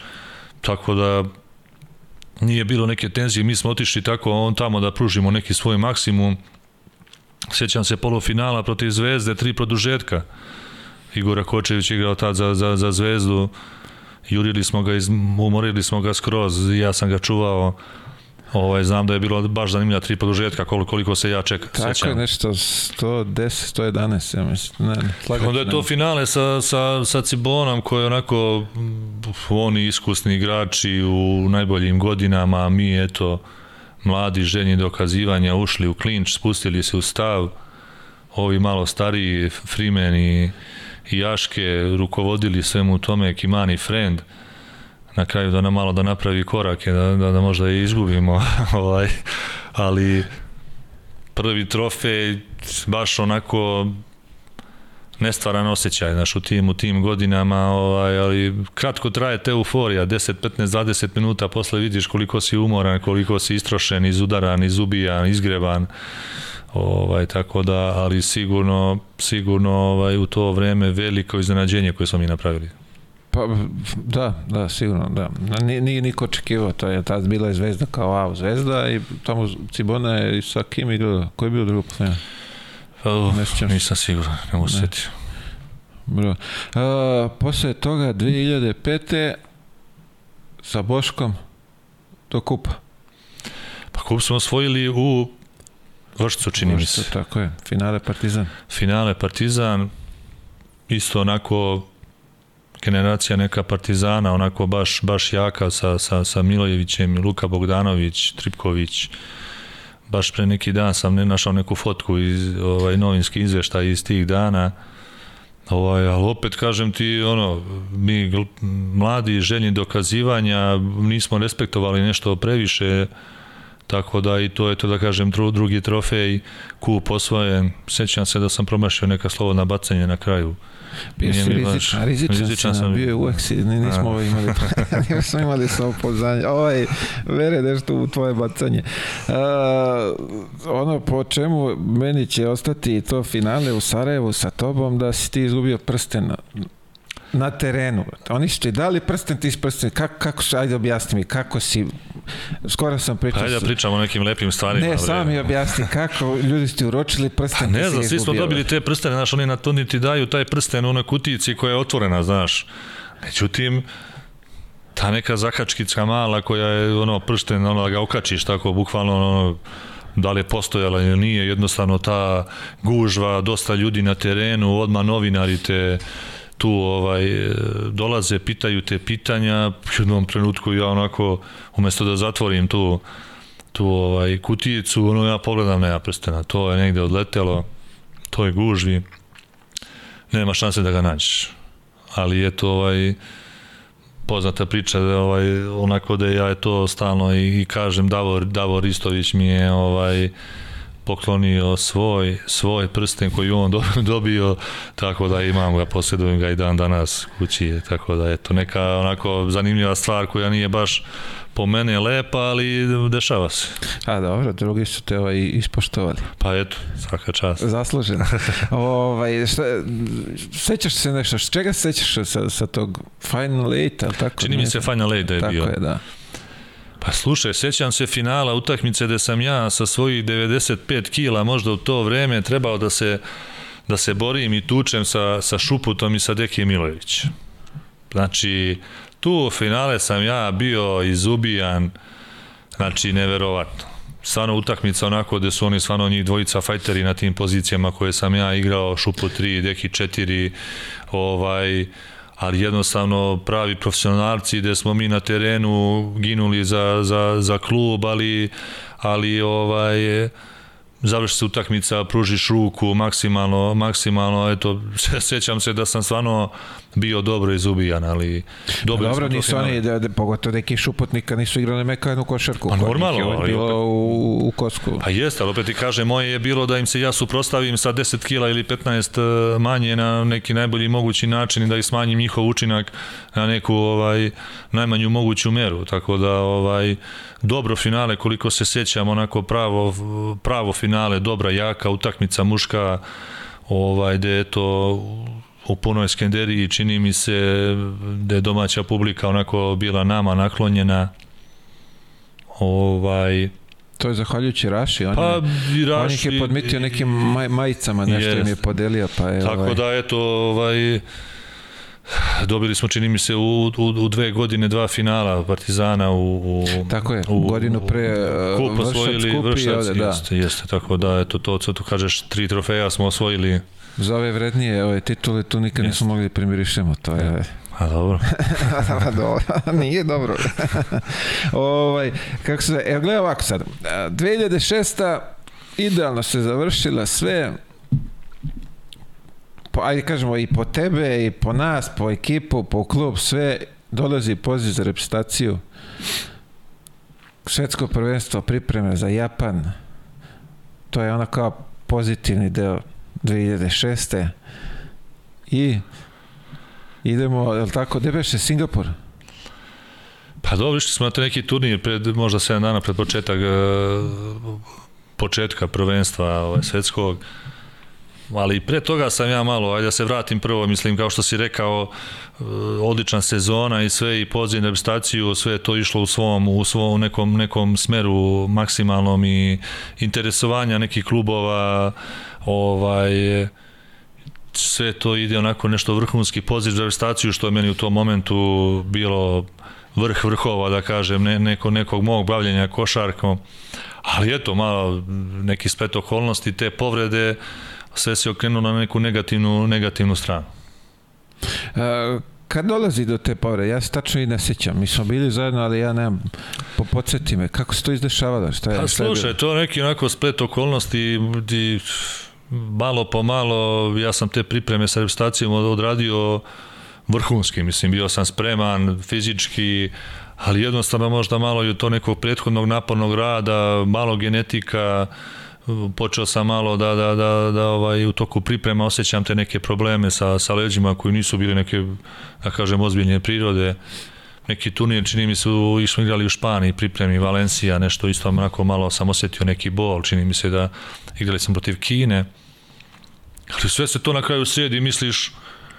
tako da nije bilo neke tenzije, mi smo otišli tako on tamo da pružimo neki svoj maksimum. Sjećam se polufinala protiv Zvezde, tri produžetka. Igora Kočević igrao tad za, za, za Zvezdu, jurili smo ga, iz, umorili smo ga skroz, ja sam ga čuvao. Ovaj, znam da je bilo baš zanimljiva tri produžetka koliko, koliko se ja čekam. Tako sećam. je nešto 110, 111, ja mislim. Ne, ne, Onda je to finale sa, sa, sa Cibonom koji je onako oni iskusni igrači u najboljim godinama, mi eto mladi ženji dokazivanja ušli u klinč, spustili se u stav, ovi malo stariji Freeman i, i Jaške rukovodili svemu tome, Kimani Friend, na kraju da nam malo da napravi korake, da, da, da možda i izgubimo, ovaj, ali prvi trofej baš onako nestvaran osjećaj, znaš, u tim, u tim godinama, ovaj, ali kratko traje te euforija, 10, 15, 20 minuta posle vidiš koliko si umoran, koliko si istrošen, izudaran, izubijan, izgreban, ovaj, tako da, ali sigurno, sigurno ovaj, u to vreme veliko iznenađenje koje smo mi napravili. Pa, da, da, sigurno, da. Nije, nije niko očekivao, to je tad bila je zvezda kao wow, zvezda i tamo Cibona je sa kim igrao, ko je bio drugo poslednje? Uh, nisam siguran, ne mogu setiti. Bro. Uh, posle toga 2005. sa Boškom do kupa. Pa kup smo osvojili u Vršcu, čini mi se. Tako je, finale Partizan. Finale Partizan, isto onako generacija neka Partizana, onako baš, baš jaka sa, sa, sa Milojevićem, Luka Bogdanović, Tripković, baš pre neki dan sam ne našao neku fotku iz ovaj novinski izveštaj iz tih dana. Ovaj, ali opet kažem ti, ono, mi mladi željni dokazivanja nismo respektovali nešto previše, tako da i to je to da kažem drugi trofej, kup osvojen, sećam se da sam promašio neka slobodna bacanje na kraju. Bio si rizičan, rizičan, rizičan sam, bio je uvek si, nismo ovo imali, nismo imali samopouzdanje. Ovaj, vere nešto u tvoje bacanje. Uh, ono po čemu meni će ostati to finale u Sarajevu sa tobom, da si ti izgubio prsten na terenu. Oni su ti dali prsten, ti prsten. Kako, kako se, ajde objasni mi, kako si, skoro sam pričao... Ajde da pričamo o nekim lepim stvarima. Ne, samo mi objasni kako ljudi ste uročili prsten. Pa ne znam, svi smo dobili te prstene, znaš, oni na to ti daju taj prsten u onoj kutici koja je otvorena, znaš. Međutim, ta neka zakačkica mala koja je ono prsten, ono da ga okačiš tako, bukvalno ono, da li je postojala ili nije, jednostavno ta gužva, dosta ljudi na terenu, odmah novinari te tu ovaj dolaze, pitaju te pitanja, u jednom trenutku ja onako umesto da zatvorim tu tu ovaj kutijicu, ono ja pogledam nema prstena, to je negde odletelo, to je gužvi. Nema šanse da ga nađeš. Ali je to ovaj poznata priča da ovaj onako da ja je to stalno i, i kažem Davor Davor Istović mi je ovaj poklonio svoj, svoj prsten koji on dobio, tako da imam ga, posjedujem ga i dan danas kući, tako da je to neka onako zanimljiva stvar koja nije baš po mene lepa, ali dešava se. A dobro, drugi su te ovaj ispoštovali. Pa eto, svaka čast. Zasluženo. ovaj, šta, sećaš se nešto, čega se sećaš sa, sa tog Final Eight, ali tako? Čini mi se Final Eight da je tako bio. Tako je, da. Pa slušaj, sećam se finala utakmice gde sam ja sa svojih 95 kila možda u to vreme trebao da se da se borim i tučem sa, sa Šuputom i sa Deki Milović. Znači, tu u finale sam ja bio izubijan, znači, neverovatno. Stvarno utakmica onako gde su oni stvarno njih dvojica fajteri na tim pozicijama koje sam ja igrao, Šupu 3, Deki 4, ovaj, ali jednostavno pravi profesionalci gde smo mi na terenu ginuli za, za, za klub, ali, ali ovaj, završi se utakmica, pružiš ruku maksimalno, maksimalno, eto, sećam se da sam stvarno bio dobro izubijan, ali dobro. Dobro, nisu oni, da, da, pogotovo neki šupotnika nisu igrali mekanu košarku. Pa normalno. Ali bilo opet, u, u kosku. Pa jeste, ali opet ti kaže, moje je bilo da im se ja suprostavim sa 10 kila ili 15 e, manje na neki najbolji mogući način i da ih smanjim njihov učinak na neku ovaj najmanju moguću meru. Tako da ovaj dobro finale koliko se sećam onako pravo pravo finale dobra jaka utakmica muška ovaj da je to u punoj Skenderiji čini mi se da je domaća publika onako bila nama naklonjena ovaj To je zahvaljujući Raši, on, pa, je, Raši, on ih je podmitio nekim maj, majicama, nešto jest. im je podelio. Pa je, Tako ovaj... da, eto, ovaj, dobili smo, čini mi se, u, u, u dve godine dva finala Partizana u, u Tako je, u, godinu pre kup osvojili, Vršac, da. jeste, jeste, tako da, eto, to, co tu kažeš, tri trofeja smo osvojili Za ove vrednije ove titule tu nikad yes. nismo mogli da primirišemo, to je... A dobro. pa dobro, nije dobro. ovaj, kako se, evo gledaj ovako sad, 2006. idealno se završila sve, po, ajde kažemo i po tebe i po nas, po ekipu, po klub, sve dolazi poziv za reprezentaciju. Svetsko prvenstvo pripreme za Japan. To je ono kao pozitivni deo 2006. I idemo, je li tako, gde beše Singapur? Pa dobro, išli smo na neki turnir pred, možda 7 dana pred početak e, početka prvenstva ovaj, svetskog ali pre toga sam ja malo, ajde da se vratim prvo, mislim kao što si rekao, e, odlična sezona i sve i poziv na reprezentaciju, sve to išlo u svom u svom nekom nekom smeru maksimalnom i interesovanja nekih klubova, ovaj sve to ide onako nešto vrhunski poziv za reprezentaciju što je meni u tom momentu bilo vrh vrhova da kažem ne, neko, nekog mog bavljenja košarkom. Ali eto malo neki splet okolnosti te povrede sve se okrenulo na neku negativnu negativnu stranu e, kad dolazi do te povrede, ja se tačno i ne sećam. Mi smo bili zajedno, ali ja nemam, po, podsjeti me, kako se to izdešavalo? Šta je, pa slušaj, to je neki onako splet okolnosti di malo po malo ja sam te pripreme sa reprezentacijom odradio vrhunski, mislim, bio sam spreman fizički, ali jednostavno možda malo i to nekog prethodnog napornog rada, malo genetika, počeo sam malo da, da, da, da ovaj, u toku priprema osjećam te neke probleme sa, sa leđima koji nisu bili neke, da kažem, ozbiljne prirode. Neki turnir, čini mi se, smo igrali u Španiji, pripremi Valencija, nešto isto onako malo sam osjetio neki bol, čini mi se da igrali sam protiv Kine. Ali sve se to na kraju sredi, misliš,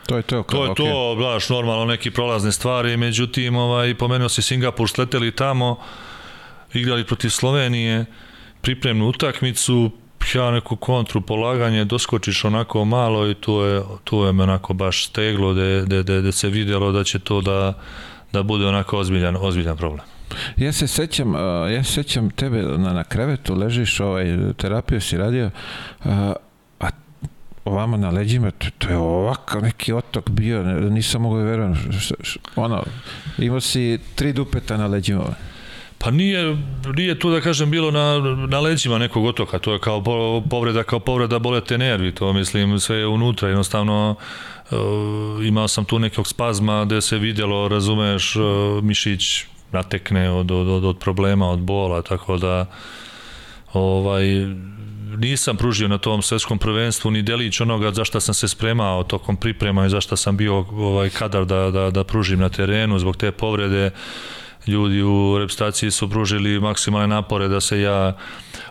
To je to. Kao, to je okay. to, baš normalno neki prolazne stvari, međutim, ovaj, pomenuo si Singapur, sleteli tamo, igrali protiv Slovenije, pripremnu utakmicu, ja neku kontru polaganje, doskočiš onako malo i tu je, tu je me onako baš steglo da de, de, de se videlo da će to da, da bude onako ozbiljan, ozbiljan problem. Ja se sećam, ja se sećam tebe na, na krevetu, ležiš, ovaj, terapiju si radio, a ovamo na leđima, to, to je ovakav neki otok bio, nisam mogu da verujem, ono, imao si tri dupeta na leđima. Pa nije, nije tu da kažem bilo na, na leđima nekog otoka, to je kao povreda, kao povreda bolete nervi, to mislim sve je unutra, jednostavno uh, imao sam tu nekog spazma gde se vidjelo, razumeš, uh, mišić natekne od, od, od, od problema, od bola, tako da ovaj nisam pružio na tom svetskom prvenstvu ni delić onoga za šta sam se spremao tokom priprema i za šta sam bio ovaj kadar da, da, da pružim na terenu zbog te povrede ljudi u reprezentaciji su pružili maksimalne napore da se ja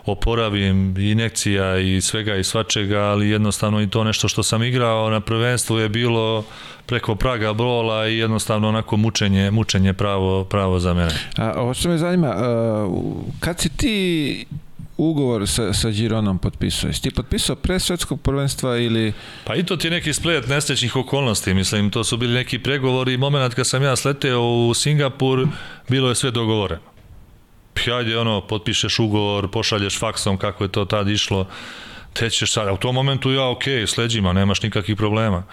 oporavim inekcija i svega i svačega, ali jednostavno i to nešto što sam igrao na prvenstvu je bilo preko praga brola i jednostavno onako mučenje, mučenje pravo, pravo za mene. A, ovo što me zanima, kad si ti ugovor sa, sa Gironom potpisao? Jesi ti potpisao pre svetskog prvenstva ili... Pa i to ti je neki splet nesrećnih okolnosti, mislim, to su bili neki pregovori i moment kad sam ja sleteo u Singapur, bilo je sve dogovoreno. Hajde, ono, potpišeš ugovor, pošalješ faksom kako je to tad išlo, te ćeš sad, a u tom momentu ja, ok, sleđima, nemaš nikakvih problema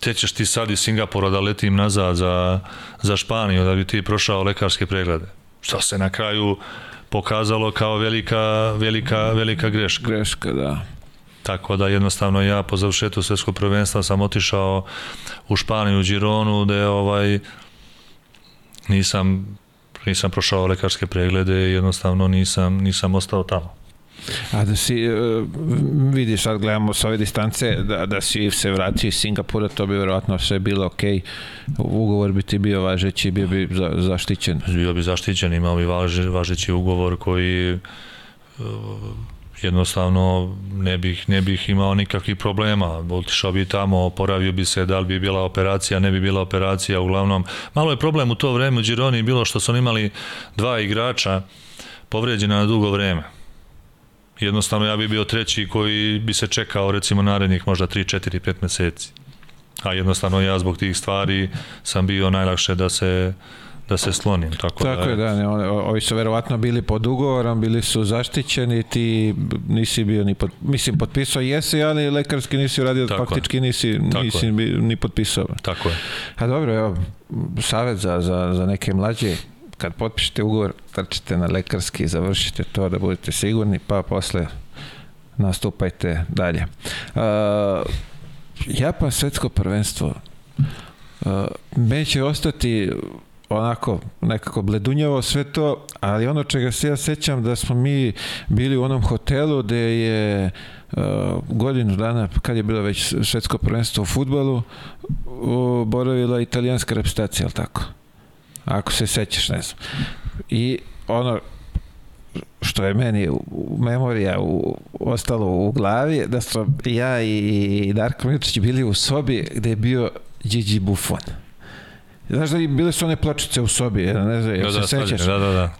te ćeš ti sad iz Singapura da letim nazad za, za Španiju da bi ti prošao lekarske preglede. Što se na kraju pokazalo kao velika, velika, velika greška. Greška, da. Tako da jednostavno ja po završetu svetskog prvenstva sam otišao u Španiju, u Gironu, gde ovaj, nisam, nisam prošao lekarske preglede i jednostavno nisam, nisam ostao tamo. A da si, uh, vidiš, sad gledamo s ove distance, da, da si se vratio iz Singapura, to bi verovatno sve bilo ok. Ugovor bi ti bio važeći, bio bi za, zaštićen. Bio bi zaštićen, imao bi važe, važeći ugovor koji uh, jednostavno ne bih, ne bih imao nikakvih problema. Otišao bi tamo, oporavio bi se, da li bi bila operacija, ne bi bila operacija, uglavnom. Malo je problem u to vreme u Gironi bilo što su imali dva igrača povređena na dugo vreme jednostavno ja bi bio treći koji bi se čekao recimo narednih možda 3, 4, 5 meseci. A jednostavno ja zbog tih stvari sam bio najlakše da se da se slonim. Tako, tako da, je, da, ne, ovi su verovatno bili pod ugovorom, bili su zaštićeni, ti nisi bio ni, pod, mislim, potpisao jesi, ali lekarski nisi uradio, tako faktički je. nisi, tako nisi je. ni potpisao. Tako je. A dobro, evo, savjet za, za, za neke mlađe, kad potpišete ugovor, trčite na lekarski, završite to da budete sigurni, pa posle nastupajte dalje. Uh, Japan svetsko prvenstvo uh, meni će ostati onako nekako bledunjavo sve to, ali ono čega se ja sećam da smo mi bili u onom hotelu gde je uh, godinu dana kad je bilo već svetsko prvenstvo u futbalu uh, boravila italijanska reprezentacija, al tako? Ako se sećaš, ne znam. I ono što je meni u memorija u, ostalo u glavi, da smo ja i Darko Milčić bili u sobi gde je bio Gigi Buffon. Znaš da bile su one pločice u sobi, ne znam, da, se da, sećaš? Da, da, da.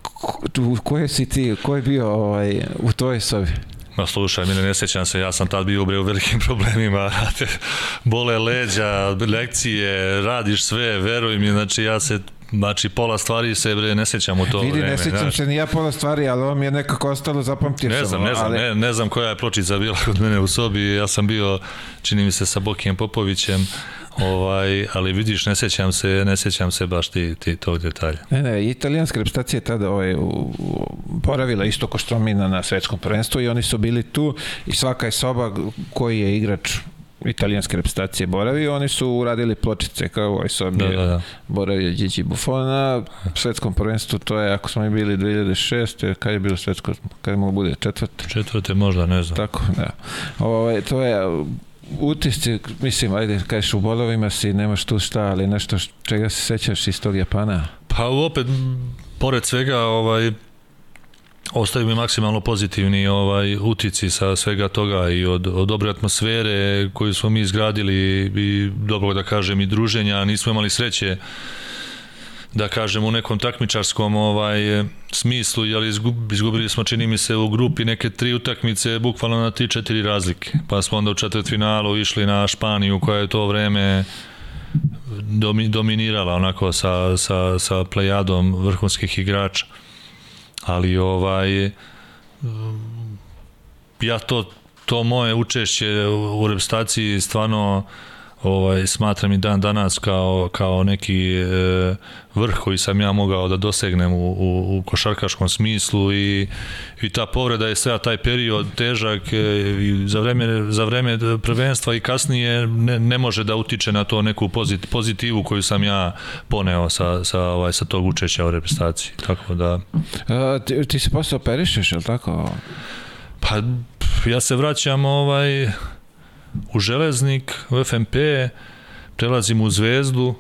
U koje si ti, ko je bio ovaj, u tvojoj sobi? Ma slušaj, mene ne sećam se, ja sam tad bio bre u velikim problemima, bole leđa, lekcije, radiš sve, veruj mi, znači ja se Znači, pola stvari se bre, ne sećam u to Vidi, vreme. ne sećam znaš. se ni ja pola stvari, ali ovo mi je nekako ostalo, zapamtio ne znam. Ne znam, ali... ne, ne znam koja je pločica bila kod mene u sobi, ja sam bio, čini mi se, sa Bokijem Popovićem, ovaj, ali vidiš, ne sećam se, ne sećam se baš ti, ti tog detalja. Ne, ne, italijanska reprezentacija je tada ovaj, u, poravila isto ko Štromina na svetskom prvenstvu i oni su bili tu i svaka je soba koji je igrač italijanske reprezentacije boravio, oni su uradili pločice kao ovaj sobi da, da, da. boravio Gigi Buffon na svetskom prvenstvu, to je ako smo mi bili 2006. kad je bilo svetsko, kad je mogu bude četvrte? Četvrte možda, ne znam. Tako, da. Ovo, ovaj, to je utisci, mislim, ajde, kažeš u bolovima si, nemaš tu šta, ali nešto čega se sećaš iz tog Japana? Pa opet, pored svega, ovaj, ostaju mi maksimalno pozitivni ovaj utici sa svega toga i od, od dobre atmosfere koju smo mi izgradili i dobro da kažem i druženja, nismo imali sreće da kažem u nekom takmičarskom ovaj smislu, jel izgubili smo čini mi se u grupi neke tri utakmice bukvalno na 3-4 razlike. Pa smo onda u četvrtfinalu išli na Španiju koja je to vreme dominirala onako sa, sa, sa plejadom vrhunskih igrača ali ovaj ja to to moje učešće u reprezentaciji stvarno ovaj, smatram i dan danas kao, kao neki e, vrh koji sam ja mogao da dosegnem u, u, u košarkaškom smislu i, i ta povreda je sve taj period težak e, i za vreme, za vreme prvenstva i kasnije ne, ne može da utiče na to neku pozit, pozitivu koju sam ja poneo sa, sa, ovaj, sa tog učešća u reprezentaciji. Tako da... A, ti, ti se posle operišeš, je li tako? Pa ja se vraćam ovaj u Železnik, u FMP, prelazim u Zvezdu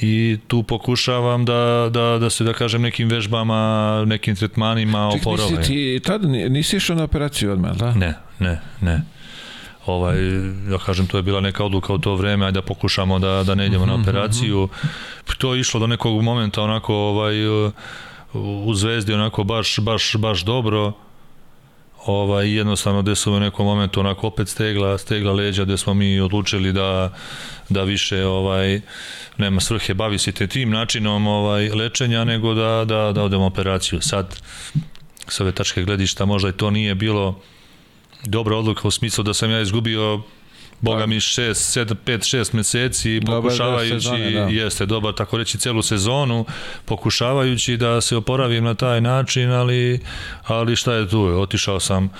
i tu pokušavam da, da, da se, da kažem, nekim vežbama, nekim tretmanima oporove. Čekaj, ti tada nisi išao na operaciju odmah, da? Ne, ne, ne ovaj, ja kažem, to je bila neka odluka u to vreme, ajde da pokušamo da, da ne idemo na mhm, operaciju. Mhm. To je išlo do nekog momenta onako ovaj, u Zvezdi onako baš, baš, baš dobro ovaj, jednostavno gde su u nekom momentu onako opet stegla, stegla leđa gde smo mi odlučili da, da više ovaj, nema svrhe bavi se te tim načinom ovaj, lečenja nego da, da, da odemo operaciju. Sad, s ove tačke gledišta možda i to nije bilo dobra odluka u smislu da sam ja izgubio Boga mi 6, 7, 5, 6 meseci dobar pokušavajući, sezone, da. jeste dobar tako reći celu sezonu, pokušavajući da se oporavim na taj način, ali, ali šta je tu, otišao sam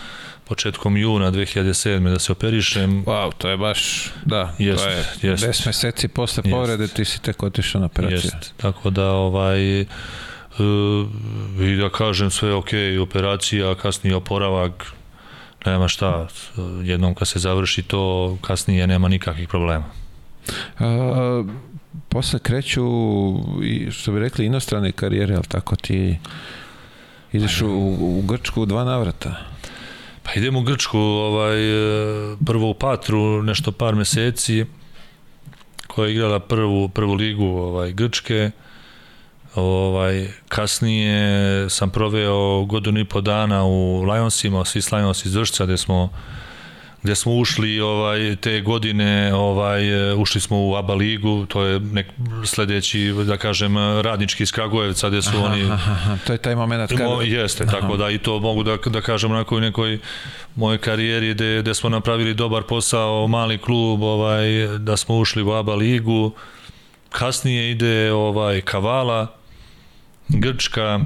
početkom juna 2007. da se operišem. Wow, to je baš, da, jest, to je jest, 10 meseci posle povrede ti si tek otišao na operaciju. Jest, tako da ovaj, uh, i da kažem sve ok, operacija, kasnije oporavak, nema šta, jednom kad se završi to, kasnije nema nikakvih problema. A, posle kreću, što bi rekli, inostrane karijere, ali tako ti ideš u, u Grčku u dva navrata. Pa idemo u Grčku, ovaj, prvo u Patru, nešto par meseci, koja je igrala prvu, prvu ligu ovaj, Grčke, Ovaj, kasnije sam proveo godinu i po dana u Lionsima, Swiss Lions iz Vršca, gde smo gde smo ušli ovaj te godine ovaj ušli smo u ABA ligu to je nek sledeći da kažem radnički iz Kragujevca gde su aha, oni aha, to je taj momenat kada mo, jeste aha. tako da i to mogu da da kažem na nekoj nekoj mojoj karijeri gde, gde smo napravili dobar posao mali klub ovaj da smo ušli u ABA ligu kasnije ide ovaj Kavala Grčka,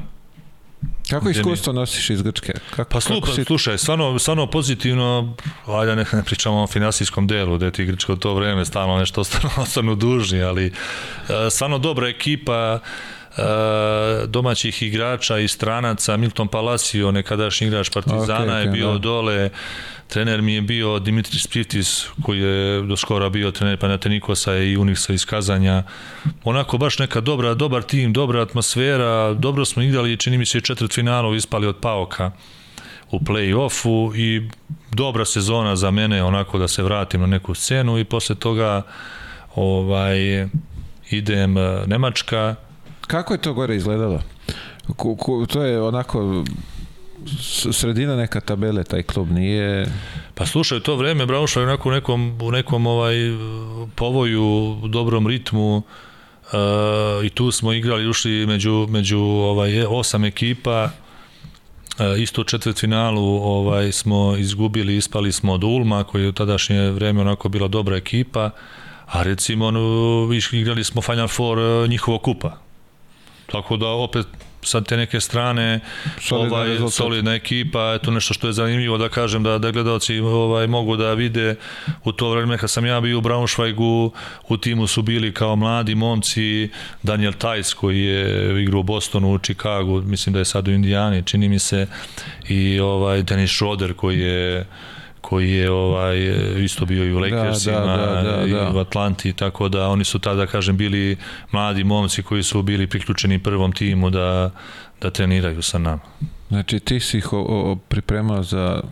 Kako iskustvo nosiš iz Grčke? Kako, pa slupa, kako si... slušaj, stvarno, stvarno pozitivno, ajde ne, ne pričamo o finansijskom delu, gde ti Grčko to vreme stalno nešto ostanu, ostanu dužni, ali e, stvarno dobra ekipa, e, domaćih igrača i stranaca, Milton Palacio, nekadašnji igrač Partizana okay, okay, je bio da. dole, Trener mi je bio Dimitris Pivtis, koji je do skora bio trener Panatenikosa i Uniksa iz Kazanja. Onako baš neka dobra, dobar tim, dobra atmosfera, dobro smo igrali, čini mi se četvrt finalu ispali od Paoka u play-offu i dobra sezona za mene, onako da se vratim na neku scenu i posle toga ovaj idem eh, Nemačka. Kako je to gore izgledalo? to je onako sredina neka tabele, taj klub nije... Pa slušaj, to vreme Braunschweig onako u nekom, u nekom ovaj, povoju, dobrom ritmu, uh, i tu smo igrali, ušli među, među ovaj, osam ekipa, uh, isto u četvrtfinalu ovaj, smo izgubili, ispali smo od Ulma, koji je u tadašnje vreme onako bila dobra ekipa, a recimo ono, igrali smo Final Four uh, njihovog kupa. Tako da opet sa te neke strane solidna, ovaj, rezultat. solidna ekipa, eto nešto što je zanimljivo da kažem da, da gledalci ovaj, mogu da vide u to vreme kad sam ja bio u Braunschweigu, u timu su bili kao mladi momci Daniel Tajs koji je igrao u Bostonu, u Chicagu, mislim da je sad u Indijani, čini mi se, i ovaj Dennis Schroeder koji je koji je ovaj isto bio i u da, Lakersima da, da, da, da, i u Atlanti, tako da oni su tada, kažem, bili mladi momci koji su bili priključeni prvom timu da, da treniraju sa nama. Znači ti si ih o, o, pripremao za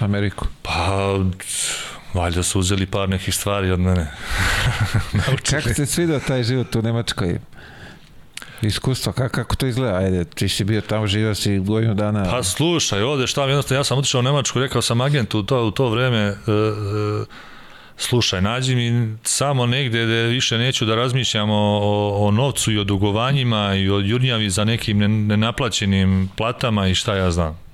Ameriku? Pa, valjda su uzeli par nekih stvari od mene. Kako se svidio taj život u Nemačkoj? Iskustva, kako, kako to izgleda? Ajde, ti si bio tamo, živio si godinu dana. Pa slušaj, ovde šta jednostavno, ja sam otišao u Nemačku, rekao sam agentu u to, u to vreme, uh, uh, slušaj, nađi mi samo negde gde više neću da razmišljam o, o, o novcu i o dugovanjima i o jurnjavi za nekim nenaplaćenim platama i šta ja znam.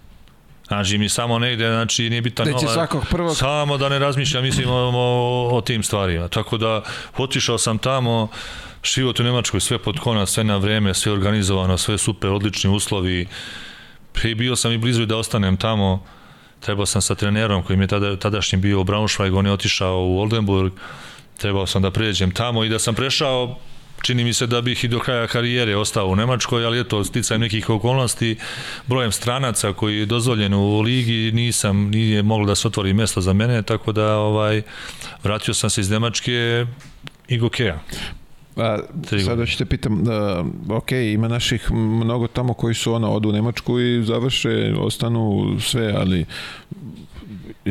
Znači mi samo negde, znači nije bitan novac. svakog prvog... Samo da ne razmišljam, mislim, o, o, o tim stvarima. Tako da, otišao sam tamo, život u Nemačkoj, sve pod konac, sve na vreme, sve organizovano, sve super, odlični uslovi. I bio sam i blizu da ostanem tamo. Trebao sam sa trenerom koji mi je tada, tadašnji bio u Braunschweig, on je otišao u Oldenburg. Trebao sam da pređem tamo i da sam prešao čini mi se da bih i do kraja karijere ostao u Nemačkoj, ali eto, sticajem nekih okolnosti, brojem stranaca koji je dozvoljen u ligi, nisam, nije moglo da se otvori mesto za mene, tako da ovaj, vratio sam se iz Nemačke i Gokeja. A, sad hoćete pitam, uh, ok, ima naših mnogo tamo koji su ono, odu u Nemačku i završe, ostanu sve, ali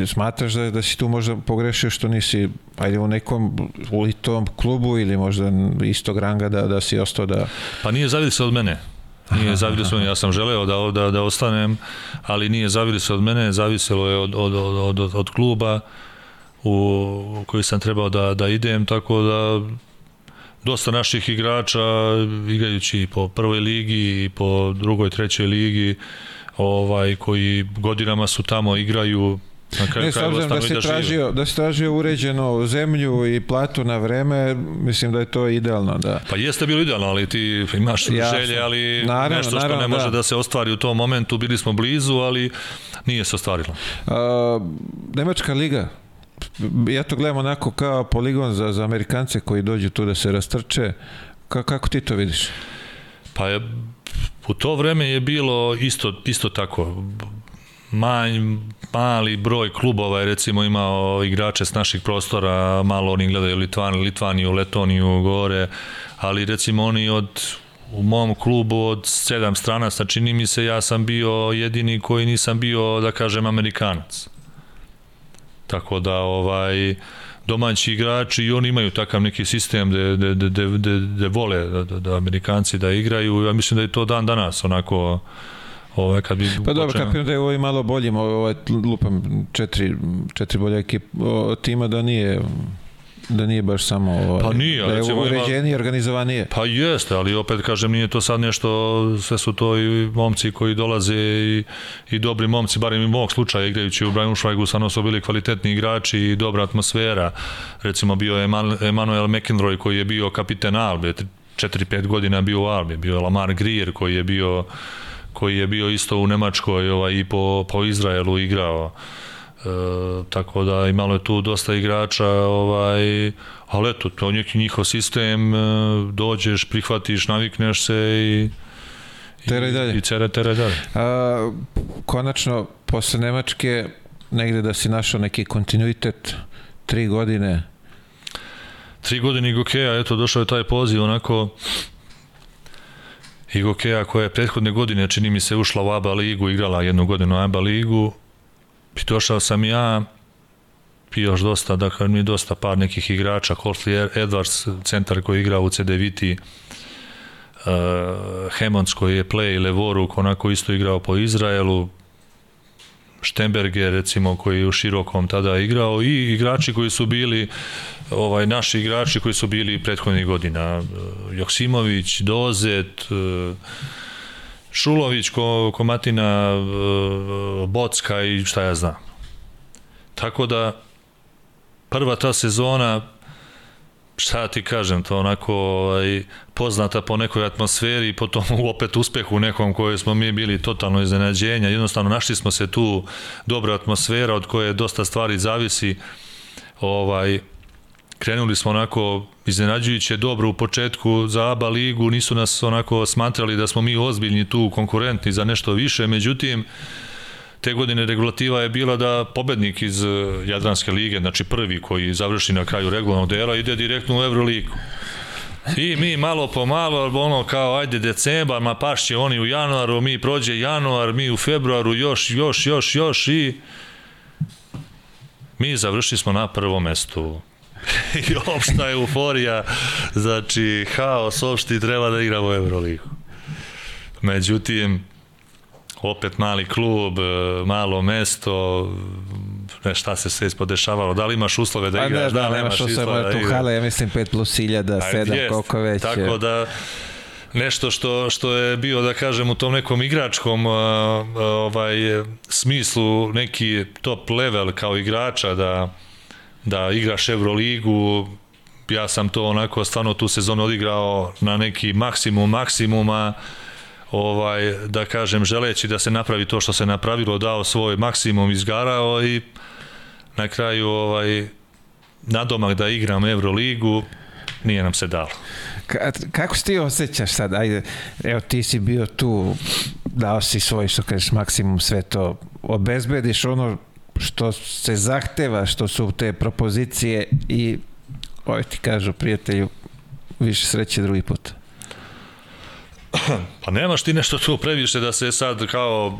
smatraš da, da si tu možda pogrešio što nisi ajde u nekom tom klubu ili možda istog ranga da, da si ostao da... Pa nije zavisio od mene. Nije zavili se, ja sam želeo da, da, da ostanem, ali nije zavili se od mene, zaviselo je od, od, od, od, od kluba u koji sam trebao da, da idem, tako da dosta naših igrača igrajući po prvoj ligi i po drugoj, trećoj ligi ovaj koji godinama su tamo igraju Na kraju ne, s obzirom da si, da, tražio, da si tražio uređeno zemlju i platu na vreme, mislim da je to idealno. Da. Pa jeste bilo idealno, ali ti imaš Jasno. želje, ali naravno, nešto što naravno, ne može da. da se ostvari u tom momentu, bili smo blizu, ali nije se ostvarilo. A, Nemačka liga, ja to gledam onako kao poligon za, za Amerikance koji dođu tu da se rastrče. Ka, kako ti to vidiš? Pa je, u to vreme je bilo isto, isto tako manj, mali broj klubova je recimo imao igrače s naših prostora, malo oni gledaju Litvan, Litvaniju, Letoniju, gore, ali recimo oni od u mom klubu od sedam strana, sa čini mi se ja sam bio jedini koji nisam bio, da kažem, Amerikanac. Tako da ovaj domaći igrači i oni imaju takav neki sistem da da da da, da, vole da, da, da Amerikanci da igraju. Ja mislim da je to dan danas onako Ovaj kad bi Pa dobro, kapiram da je ovaj malo boljim, ovaj lupam četiri, četiri bolje ekip tima da nije da nije baš samo ovaj, pa nije, da je uređenije, organizovanije. Pa jeste, ali opet kažem nije to sad nešto, sve su to i momci koji dolaze i, i dobri momci, barem i mog slučaja igrajući u Braunschweigu, stvarno su bili kvalitetni igrači i dobra atmosfera. Recimo bio je Emanuel McEnroy koji je bio kapiten Albe, 4-5 godina bio u Albe, bio je Lamar Grier koji je bio koji je bio isto u Nemačkoj ovaj, i po, po Izraelu igrao. E, tako da imalo je tu dosta igrača, ovaj, ali eto, to je njihov sistem, e, dođeš, prihvatiš, navikneš se i Teraj dalje. I cere, teraj dalje. A, konačno, posle Nemačke, negde da si našao neki kontinuitet, tri godine. Tri godine Gokeja, eto, došao je taj poziv, onako, i Gokeja koja je prethodne godine, čini mi se, ušla u ABA ligu, igrala jednu godinu u ABA ligu, i došao sam ja, i još dosta, dakle, mi dosta par nekih igrača, Horsley Edwards, centar koji igra u CD Viti, uh, Hemons koji je play, Levoruk, onako isto igrao po Izraelu, Štemberger recimo koji je u širokom tada igrao i igrači koji su bili ovaj naši igrači koji su bili prethodnih godina. Joksimović, Dozet, Šulović, Komatina, Bocka i šta ja znam. Tako da prva ta sezona šta ti kažem, to onako ovaj, poznata po nekoj atmosferi i po tom opet uspehu nekom koje smo mi bili totalno iznenađenja. Jednostavno našli smo se tu dobra atmosfera od koje dosta stvari zavisi. Ovaj, krenuli smo onako iznenađujuće dobro u početku za ABA ligu, nisu nas onako smatrali da smo mi ozbiljni tu konkurentni za nešto više, međutim te godine regulativa je bila da pobednik iz eh, Jadranske lige, znači prvi koji završi na kraju regularnog dela, ide direktno u Euroligu. I mi malo po malo, ono kao ajde decembar, ma pašće oni u januaru, mi prođe januar, mi u februaru još, još, još, još i mi završili smo na prvom mestu. I opšta euforija, znači haos opšti treba da igramo Euroligu. Međutim, opet mali klub, e, malo mesto, ne šta se sve ispodešavalo, da li imaš uslove da igraš, da, da, nemaš uslove da igraš. Hala, ja mislim 5 plus 1000, 7, koliko već. Tako da, nešto što, što je bio, da kažem, u tom nekom igračkom ovaj, smislu, neki top level kao igrača, da, da igraš Euroligu, ja sam to onako stvarno tu sezonu odigrao na neki maksimum maksimuma, ovaj, da kažem, želeći da se napravi to što se napravilo, dao svoj maksimum, izgarao i na kraju ovaj, nadomak da igram Euroligu, nije nam se dalo. Ka, kako se ti osjećaš sad? Ajde, evo ti si bio tu, dao si svoj, što kažeš, maksimum sve to, obezbediš ono što se zahteva, što su te propozicije i ovaj ti kažu prijatelju, više sreće drugi put. Pa nemaš ti nešto tu previše da se sad kao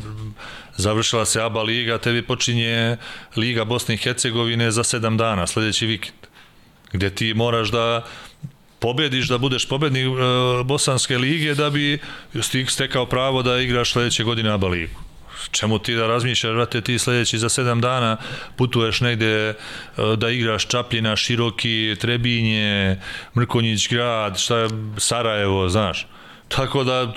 završila se ABA liga, tebi počinje Liga Bosne i Hercegovine za sedam dana, sledeći vikend. Gde ti moraš da pobediš, da budeš pobednik e, Bosanske lige da bi stekao pravo da igraš sledeće godine ABA ligu čemu ti da razmišljaš, vrate, ti sledeći za sedam dana putuješ negde e, da igraš Čapljina, Široki, Trebinje, Mrkonjić grad, šta je, Sarajevo, znaš. Tako da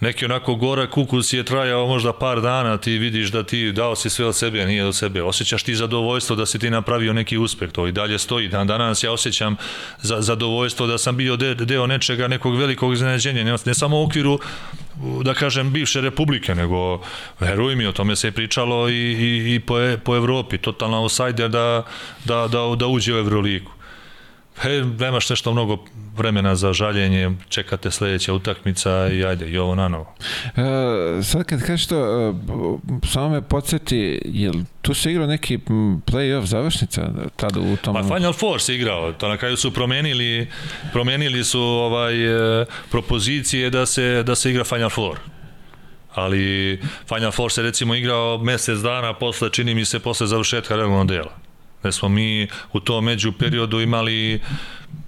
neki onako gora kukus je trajao možda par dana, ti vidiš da ti dao si sve od sebe, nije od sebe. Osjećaš ti zadovoljstvo da si ti napravio neki uspeh, to i dalje stoji. Dan danas ja osjećam za, zadovoljstvo da sam bio de, deo nečega, nekog velikog iznenađenja, ne, ne samo u okviru da kažem bivše republike, nego veruj mi, o tome se je pričalo i, i, i po, po Evropi, totalna outsider da, da, da, da uđe u Euroligu. He, nemaš nešto mnogo vremena za žaljenje, čekate sledeća utakmica i ajde, i ovo na novo. E, sad kad kažeš to, e, samo me podsjeti, jel tu se igrao neki play-off završnica tada u tom... Pa Final Four se igrao, to na kraju su promenili, promenili su ovaj, e, propozicije da se, da se igra Final Four ali Final Four se recimo igrao mesec dana posle, čini mi se, posle završetka regularnog dela gde smo mi u tom među periodu imali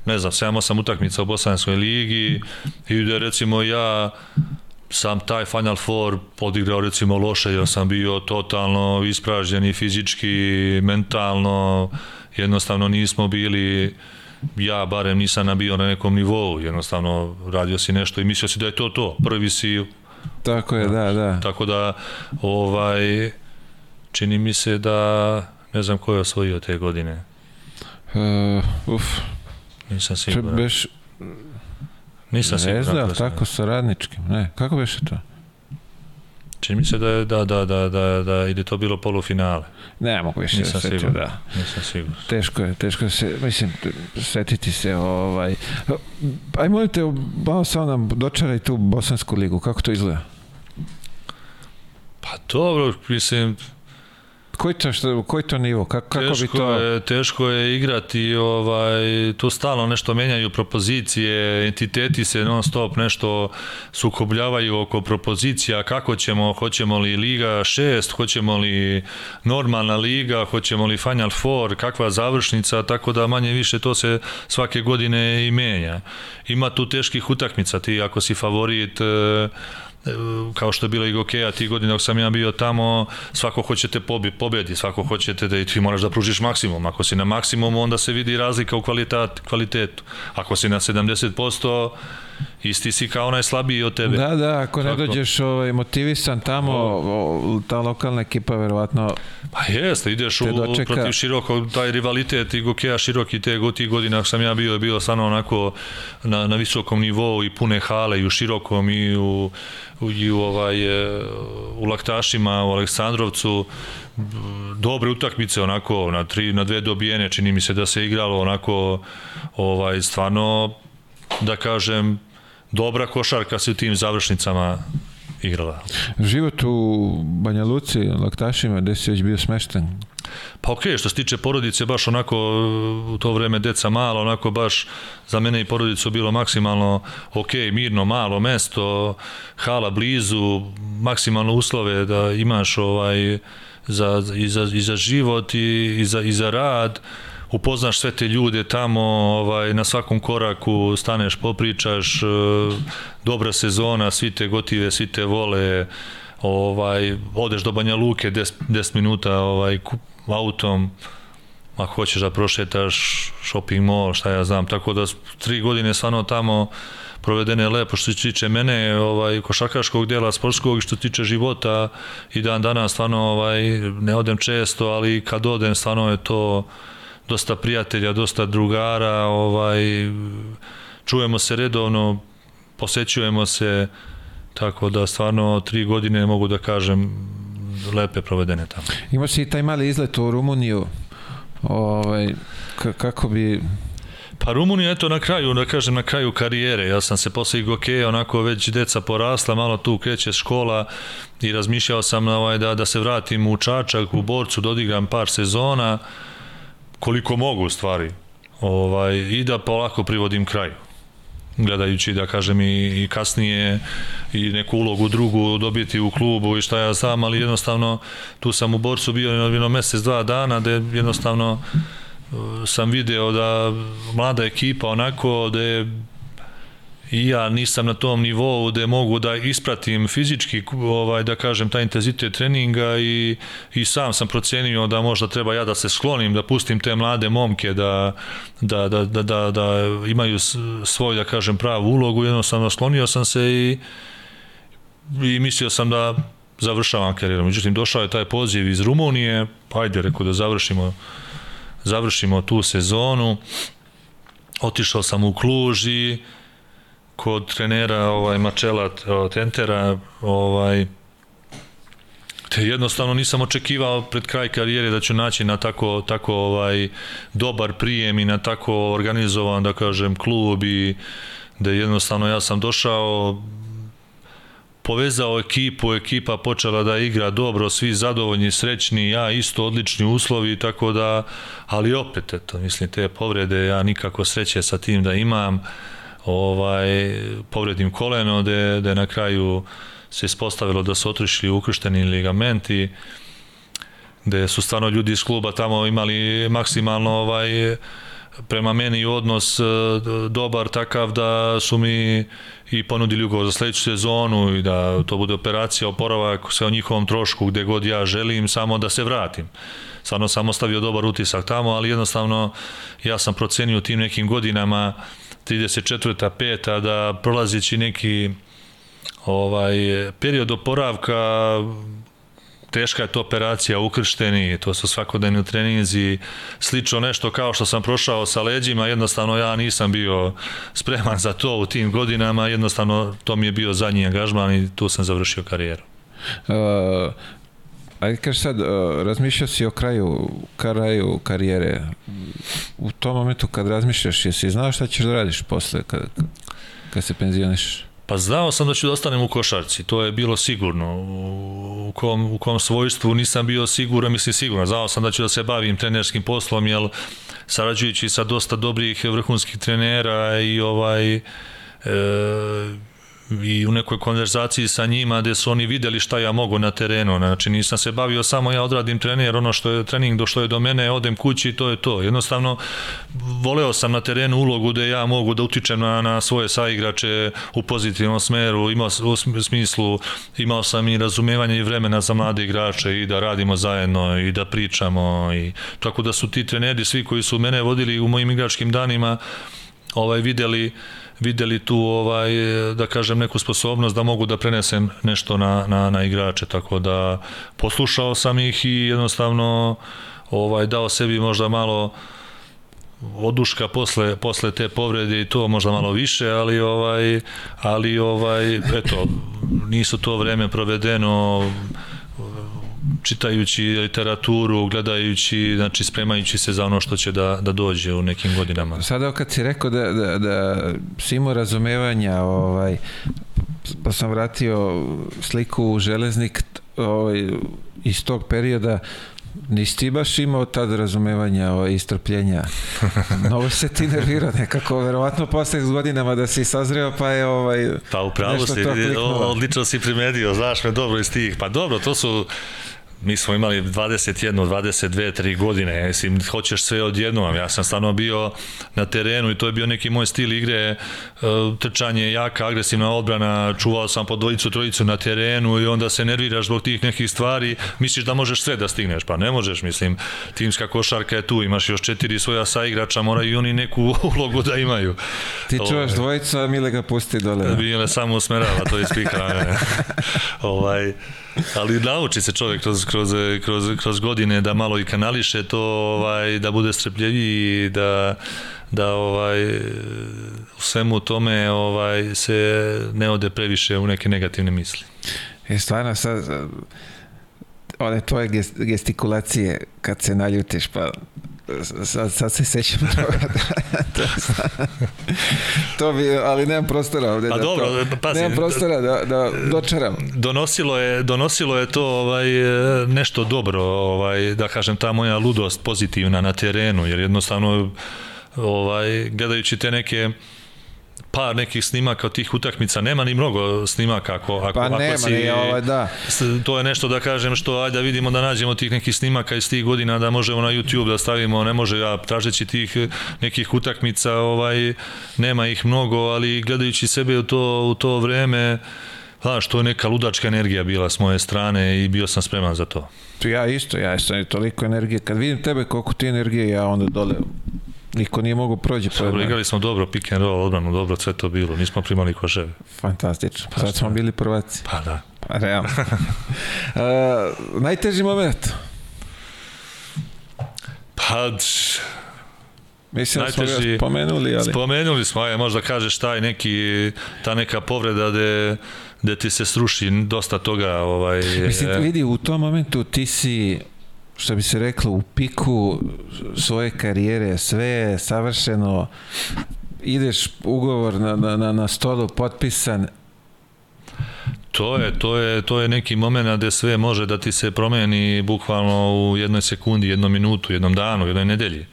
ne znam, 7-8 utakmica u Bosanskoj ligi i da recimo ja sam taj Final Four odigrao recimo loše, ja sam bio totalno ispražnjen i fizički, mentalno, jednostavno nismo bili ja barem nisam nabio na nekom nivou, jednostavno radio si nešto i mislio si da je to to, prvi si Tako je, da, da. Tako da, ovaj, čini mi se da Ne znam ko je osvojio te godine. Uh, uf. Nisam siguran. Beš... Nisam siguran. Zvezda, tako sa radničkim, ne, kako beše to? Čini mi se da, je, da, da, da, da, da ide to bilo polufinale. Ne mogu više da setiti, da. Nisam siguran. Teško je, teško je se, mislim, setiti se, ovaj... Aj, molim te, malo samo nam dočaraj tu Bosansku ligu, kako to izgleda? Pa dobro, mislim, Koji to, što, koji to nivo? Kako, kako teško bi to... Je, teško je igrati, ovaj, tu stalno nešto menjaju propozicije, entiteti se non stop nešto sukobljavaju oko propozicija, kako ćemo, hoćemo li Liga 6, hoćemo li normalna liga, hoćemo li Final Four, kakva završnica, tako da manje više to se svake godine i menja. Ima tu teških utakmica, ti ako si favorit, eh, kao što je bilo i Gokeja ti godine dok sam ja bio tamo, svako hoćete pobi, pobedi, svako hoćete da i ti moraš da pružiš maksimum. Ako si na maksimumu, onda se vidi razlika u kvalitet, kvalitetu. Ako si na 70%, isti si kao najslabiji od tebe. Da, da, ako ne Tako. dođeš ovaj, motivisan tamo, o, ta lokalna ekipa verovatno Pa jeste, ideš u, dočeka... protiv široko, taj rivalitet i Gokeja široki te go, tih godina sam ja bio, bio stvarno onako na, na visokom nivou i pune hale i u širokom i u, u, i u, ovaj, e, u Laktašima, u Aleksandrovcu, dobre utakmice onako na tri na dve dobijene čini mi se da se igralo onako ovaj stvarno da kažem dobra košarka se u tim završnicama igrala. Život u Banja Luci, Laktašima, gde si već bio smešten? Pa okej, okay, što se tiče porodice, baš onako u to vreme deca malo, onako baš za mene i porodicu bilo maksimalno ok, mirno, malo mesto, hala blizu, maksimalno uslove da imaš ovaj za, i, za, i za život i, i, za, i za rad upoznaš sve te ljude tamo, ovaj, na svakom koraku staneš, popričaš, e, dobra sezona, svi te gotive, svi te vole, ovaj, odeš do Banja Luke 10, 10 minuta ovaj, autom, ako hoćeš da prošetaš shopping mall, šta ja znam, tako da tri godine stvarno tamo provedene lepo što se tiče mene, ovaj, košarkaškog dela sportskog što se tiče života i dan danas stvarno ovaj, ne odem često, ali kad odem stvarno je to dosta prijatelja, dosta drugara, ovaj, čujemo se redovno, posećujemo se, tako da stvarno tri godine mogu da kažem lepe provedene tamo. Ima si i taj mali izlet u Rumuniju, ovaj, kako bi Pa Rumunija, eto, na kraju, da kažem, na kraju karijere. Ja sam se posle Igokeja, onako već deca porasla, malo tu kreće škola i razmišljao sam ovaj, da, da se vratim u Čačak, u Borcu, da odigram par sezona, koliko mogu u stvari, ovaj, i da polako privodim kraju. Gledajući da kažem i, i kasnije i neku ulogu drugu dobiti u klubu i šta ja znam, ali jednostavno tu sam u borcu bio jedno mesec, dva dana da jednostavno sam video da mlada ekipa onako da je ja nisam na tom nivou da mogu da ispratim fizički ovaj da kažem taj intenzitet treninga i, i sam sam procenio da možda treba ja da se sklonim da pustim te mlade momke da, da, da, da, da, da imaju svoj da kažem pravu ulogu jednostavno sklonio sam se i i mislio sam da završavam karijeru. Međutim, došao je taj poziv iz Rumunije, pa ajde, rekao da završimo, završimo tu sezonu. Otišao sam u Kluž i kod trenera ovaj Mačela Tentera ovaj te jednostavno nisam očekivao pred kraj karijere da ću naći na tako tako ovaj dobar prijem i na tako organizovan da kažem klub i da jednostavno ja sam došao povezao ekipu, ekipa počela da igra dobro, svi zadovoljni, srećni, ja isto odlični uslovi, tako da, ali opet, eto, mislim, te povrede, ja nikako sreće sa tim da imam, ovaj, povredim koleno, da da na kraju se ispostavilo da su otrišli ukršteni ligamenti, gde su stvarno ljudi iz kluba tamo imali maksimalno ovaj, prema meni odnos e, dobar takav da su mi i ponudili ugovor za sledeću sezonu i da to bude operacija, oporavak sve o njihovom trošku gde god ja želim, samo da se vratim. Stvarno sam ostavio dobar utisak tamo, ali jednostavno ja sam procenio tim nekim godinama 34. peta da prolazići neki ovaj period oporavka teška je to operacija, ukršteni, to su svakodnevni treninzi, slično nešto kao što sam prošao sa leđima, jednostavno ja nisam bio spreman za to u tim godinama, jednostavno to mi je bio zadnji angažman i tu sam završio karijeru. Uh, ajde kaži sad, uh, razmišljao si o kraju, kraju karijere. U tom momentu kad razmišljaš, jesi znao šta ćeš da radiš posle kad, kad se penzioniš? Pa znao sam da ću da ostanem u košarci, to je bilo sigurno. U kom, u kom svojstvu nisam bio siguran, mislim sigurno. Znao sam da ću da se bavim trenerskim poslom, jer sarađujući sa dosta dobrih vrhunskih trenera i ovaj e, i u nekoj konverzaciji sa njima gde su oni videli šta ja mogu na terenu. Znači nisam se bavio samo ja odradim trener, ono što je trening do što je do mene, odem kući i to je to. Jednostavno voleo sam na terenu ulogu gde ja mogu da utičem na, na svoje saigrače u pozitivnom smeru, imao u smislu imao sam i razumevanje i vremena za mlade igrače i da radimo zajedno i da pričamo i tako da su ti treneri svi koji su mene vodili u mojim igračkim danima ovaj videli videli tu ovaj da kažem neku sposobnost da mogu da prenesem nešto na, na, na igrače tako da poslušao sam ih i jednostavno ovaj dao sebi možda malo oduška posle posle te povrede i to možda malo više, ali ovaj ali ovaj eto nisu to vreme provedeno čitajući literaturu, gledajući, znači spremajući se za ono što će da, da dođe u nekim godinama. Sada kad si rekao da, da, da si imao razumevanja, ovaj, pa sam vratio sliku u železnik ovaj, iz tog perioda, Nisi ti baš imao tad razumevanja o istrpljenja. Mnogo se ti nervirao nekako, verovatno posle godinama da si sazreo, pa je ovaj... Pa upravo si, odlično si primedio, znaš me dobro iz tih. Pa dobro, to su mi smo imali 21, 22, 3 godine, mislim, hoćeš sve odjednom, ja sam stvarno bio na terenu i to je bio neki moj stil igre, e, trčanje, jaka, agresivna odbrana, čuvao sam po dvojicu, trojicu na terenu i onda se nerviraš zbog tih nekih stvari, misliš da možeš sve da stigneš, pa ne možeš, mislim, timska košarka je tu, imaš još četiri svoja saigrača, moraju i oni neku ulogu da imaju. Ti čuvaš dvojicu, a Mile ga pusti dole. Mile samo usmerava, to je spika. ovaj, ali nauči se čovjek kroz, kroz, kroz, kroz godine da malo i kanališe to, ovaj, da bude strepljiviji, da, da ovaj, u svemu tome ovaj, se ne ode previše u neke negativne misli. Je stvarno sad, one tvoje gestikulacije kad se naljutiš, pa sad, sad se sećam to, to bi, ali nemam prostora ovde. Pa da dobro, to, pazi. Nemam prostora da, da dočaram. Donosilo je, donosilo je to ovaj, nešto dobro, ovaj, da kažem, ta moja ludost pozitivna na terenu, jer jednostavno ovaj, gledajući te neke par nekih snimaka od tih utakmica, nema ni mnogo snimaka ako, ako, Pa ako nema, si, ovaj, da. to je nešto da kažem što ajde da vidimo da nađemo tih nekih snimaka iz tih godina da možemo na YouTube da stavimo, ne može ja tražeći tih eh, nekih utakmica, ovaj nema ih mnogo, ali gledajući sebe u to u to vreme Znaš, to je neka ludačka energija bila s moje strane i bio sam spreman za to. Ja isto, ja isto, toliko energije. Kad vidim tebe koliko ti energije, ja onda dole niko nije mogu prođe Dobro, igrali smo dobro, pick and roll, odbranu, dobro, sve to bilo, nismo primali koševe. Fantastično. Sad smo bili prvaci. Pa da. Pa, realno. uh, najteži moment. Pa, Mislim da smo ga spomenuli, ali... Spomenuli smo, aj, možda kažeš taj neki, ta neka povreda gde, gde ti se sruši dosta toga. Ovaj, Mislim, e, vidi, u tom momentu ti si što bi se reklo, u piku svoje karijere, sve je savršeno, ideš ugovor na, na, na, stolu potpisan, To je, to je, to je neki moment gde sve može da ti se promeni bukvalno u jednoj sekundi, jednom minutu, jednom danu, jednoj nedelji.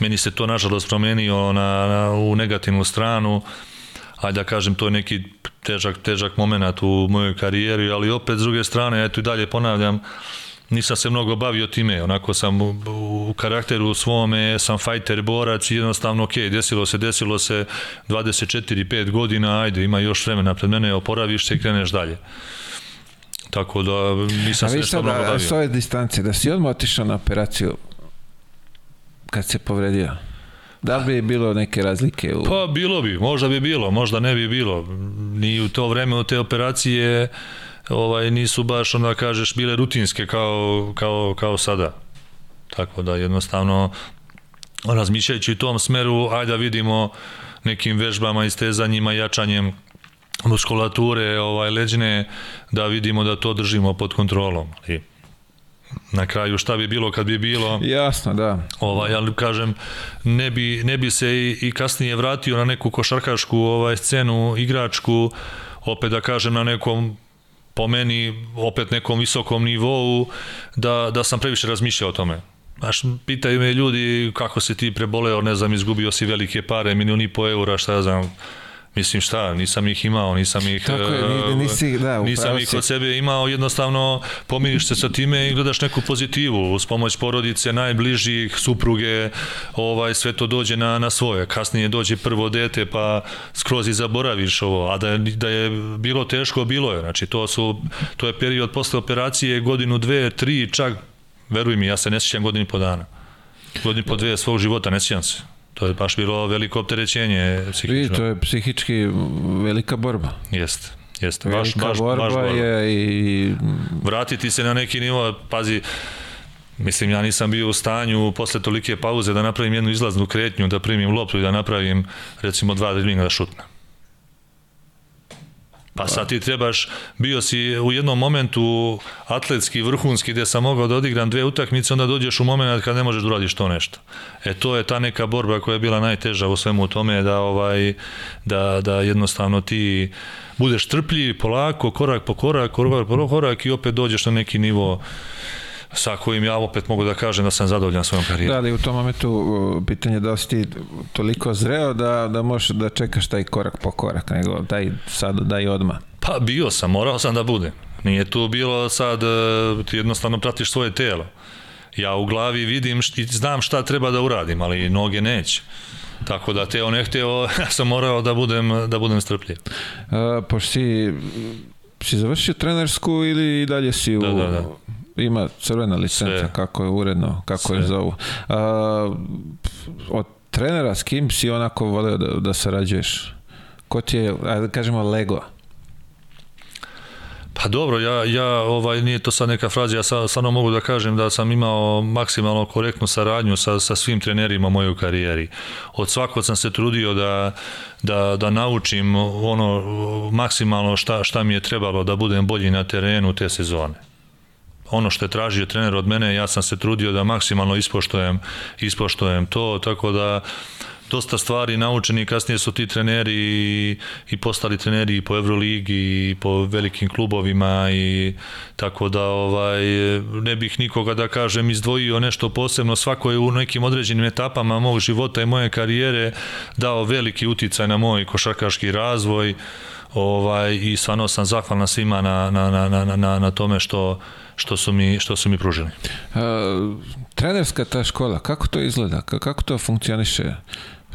Meni se to nažalost promenio na, na, u negativnu stranu, a da kažem, to je neki težak, težak moment u mojoj karijeri, ali opet s druge strane, eto i dalje ponavljam, nisam se mnogo bavio time, onako sam u, u karakteru svome, sam fajter, borac i jednostavno, ok, desilo se, desilo se 24-5 godina, ajde, ima još vremena pred mene, oporaviš se i kreneš dalje. Tako da nisam a se nešto sad, mnogo da, bavio. s ove distance, da si odmah otišao na operaciju kad se povredio, da li bi bilo neke razlike u... Pa bilo bi, možda bi bilo, možda ne bi bilo. Ni u to vreme u te operacije ovaj nisu baš onda kažeš bile rutinske kao, kao, kao sada. Tako da jednostavno razmišljajući u tom smeru, ajde da vidimo nekim vežbama, istezanjima, jačanjem muskulature ovaj, leđne, da vidimo da to držimo pod kontrolom. I na kraju šta bi bilo kad bi bilo, Jasno, da. Ovaj, ali kažem, ne bi, ne bi se i, i kasnije vratio na neku košarkašku ovaj, scenu, igračku, opet da kažem na nekom po meni opet nekom visokom nivou da, da sam previše razmišljao o tome. Znaš, pitaju me ljudi kako se ti preboleo, ne znam, izgubio si velike pare, milijun i po eura, šta ja znam, Mislim šta, nisam ih imao, nisam ih Tako je, e, ni- nisi- da, nisam ih si. kod sebe imao, jednostavno pomiriš se sa time i gledaš neku pozitivu, uz pomoć porodice, najbližih, supruge, ovaj sve to dođe na na svoje. Kasnije dođe prvo dete pa skroz i zaboraviš ovo, a da je, da je bilo teško, bilo je. Znači to su to je period posle operacije godinu, dve, tri, čak veruj mi, ja se ne sjećam godinu i po dana. Godinu i po dve svog života, ne sjećam se. To je baš bilo veliko opterećenje Vidi, psihično. to je psihički velika borba. Jeste, jeste. Baš, baš, borba, baš borba. je i Vratiti se na neki nivo, pazi, mislim ja nisam bio u stanju posle tolike pauze da napravim jednu izlaznu kretnju, da primim loptu i da napravim recimo dva driblinga da šutnem. Pa sad ti trebaš, bio si u jednom momentu atletski, vrhunski, gde sam mogao da odigram dve utakmice, onda dođeš u moment kad ne možeš da uradiš to nešto. E to je ta neka borba koja je bila najteža u svemu tome, da, ovaj, da, da jednostavno ti budeš trpljiv, polako, korak po korak, korak po korak i opet dođeš na neki nivo sa kojim ja opet mogu da kažem da sam zadovoljan svojom karijerom. Da, ali u tom momentu uh, pitanje je da si ti toliko zreo da, da možeš da čekaš taj korak po korak, nego daj sad, daj odmah. Pa bio sam, morao sam da budem. Nije tu bilo sad, e, ti jednostavno pratiš svoje telo. Ja u glavi vidim i znam šta treba da uradim, ali noge neće. Tako da teo ne hteo, ja sam morao da budem, da budem strpljiv. Uh, pošto si, si završio trenersku ili dalje si u... Da, da, da. Ima crvena licenca, Sve. kako je uredno, kako je Sve. zovu. Uh, od trenera s kim si onako voleo da, da sarađuješ? Ko ti je, ajde da kažemo, Lego? Pa dobro, ja, ja ovaj, nije to sad neka fraza, ja sa, stvarno mogu da kažem da sam imao maksimalno korektnu saradnju sa, sa svim trenerima u mojoj karijeri. Od svakog sam se trudio da, da, da naučim ono maksimalno šta, šta mi je trebalo da budem bolji na terenu te sezone ono što je tražio trener od mene, ja sam se trudio da maksimalno ispoštojem, ispoštojem to, tako da dosta stvari naučeni, kasnije su ti treneri i, i postali treneri i po Euroligi i po velikim klubovima i tako da ovaj ne bih nikoga da kažem izdvojio nešto posebno, svako je u nekim određenim etapama mog života i moje karijere dao veliki uticaj na moj košarkaški razvoj ovaj, i stvarno sam zahvalan svima na, na, na, na, na, na tome što, što su mi, što su mi pružili. Uh, trenerska ta škola, kako to izgleda? Kako to funkcioniše?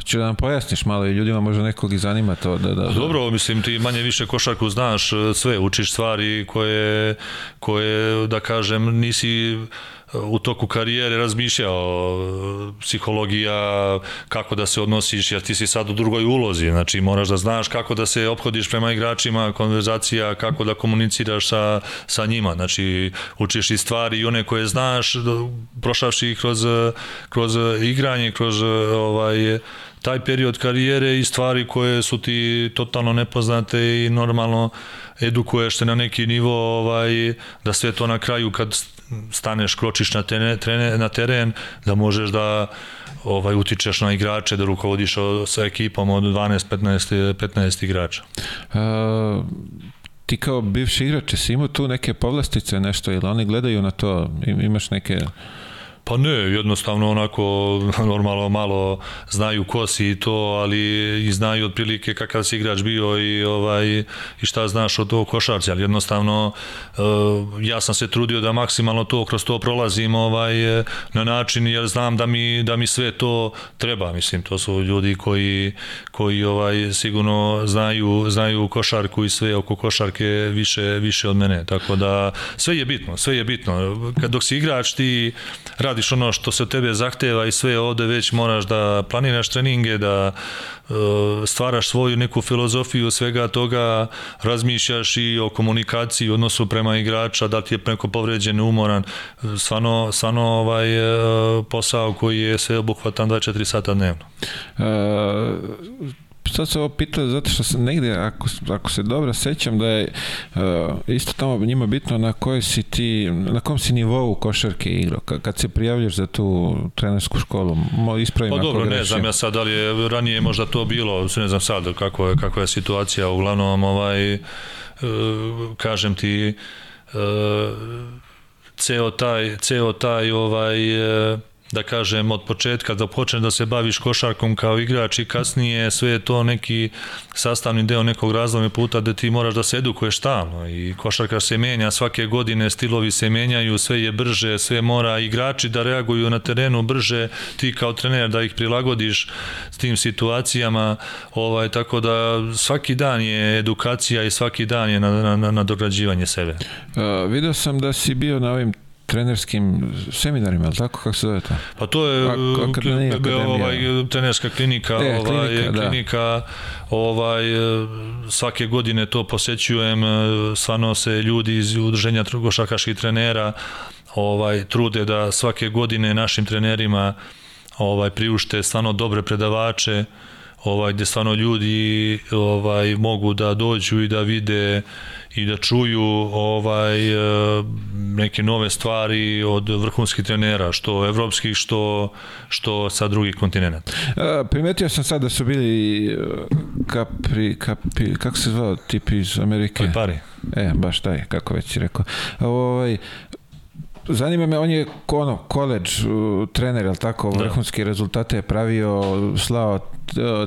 Ću da nam pojasniš malo i ljudima možda nekog i zanima to. Da, da, da. Dobro, mislim ti manje više košarku znaš sve, učiš stvari koje, koje da kažem nisi u toku karijere razmišljao psihologija, kako da se odnosiš, jer ti si sad u drugoj ulozi, znači moraš da znaš kako da se ophodiš prema igračima, konverzacija, kako da komuniciraš sa, sa njima, znači učiš i stvari i one koje znaš, prošavši kroz, kroz igranje, kroz ovaj, taj period karijere i stvari koje su ti totalno nepoznate i normalno edukuješ se na neki nivo ovaj, da sve to na kraju kad staneš, kročiš na, teren, trene, na teren, da možeš da ovaj utičeš na igrače, da rukovodiš sa ekipom od 12, 15, 15 igrača. Uh, ti kao bivši igrač, si imao tu neke povlastice, nešto, ili oni gledaju na to, imaš neke... Pa ne, jednostavno onako normalno malo znaju ko si i to, ali i znaju otprilike kakav si igrač bio i ovaj i šta znaš od tog košarci, ali jednostavno uh, ja sam se trudio da maksimalno to kroz to prolazim ovaj na način jer znam da mi da mi sve to treba, mislim to su ljudi koji koji ovaj sigurno znaju znaju košarku i sve oko košarke više više od mene, tako da sve je bitno, sve je bitno. Kad dok si igrač ti ono što se od tebe zahteva i sve ovde već moraš da planiraš treninge, da uh, stvaraš svoju neku filozofiju svega toga, razmišljaš i o komunikaciji, odnosu prema igrača, da ti je neko povređen, umoran, stvarno, stvarno ovaj uh, posao koji je sve obuhvatan 24 sata dnevno. Uh, sad se ovo pitao zato što se negde, ako, ako se dobro sećam, da je uh, isto tamo njima bitno na kojoj si ti, na kom si nivou košarke igrao, kad se prijavljaš za tu trenersku školu, mo, ispravim pa dobro, ne znam ja sad, da li je ranije možda to bilo, ne znam sad kako je, kakva je situacija, uglavnom ovaj, uh, kažem ti, uh, ceo taj, ceo taj ovaj, uh, da kažem, od početka da počne da se baviš košarkom kao igrač i kasnije sve je to neki sastavni deo nekog razlome puta da ti moraš da se edukuješ stalno i košarka se menja svake godine, stilovi se menjaju, sve je brže, sve mora igrači da reaguju na terenu brže, ti kao trener da ih prilagodiš s tim situacijama, ovaj, tako da svaki dan je edukacija i svaki dan je na, na, na, dograđivanje sebe. Uh, video sam da si bio na ovim trenerskim seminarima, ali tako kako se zove to? Pa to je akademija, akademija. ovaj trenerska klinika, e, ovaj klinika, da. klinika ovaj svake godine to posećujem, stvarno se ljudi iz udruženja košarkaških trenera ovaj trude da svake godine našim trenerima ovaj priušte stvarno dobre predavače ovaj gde stvarno ljudi ovaj mogu da dođu i da vide i da čuju ovaj e, neke nove stvari od vrhunskih trenera, što evropskih, što, što sa drugih kontinenta. E, primetio sam sad da su bili e, Capri, Capri kako se zvao tip iz Amerike? Pari. E, baš taj, kako već si rekao. Ovaj, zanima me, on je ono, koleđ trener, al tako, da. vrhunske rezultate je pravio, slao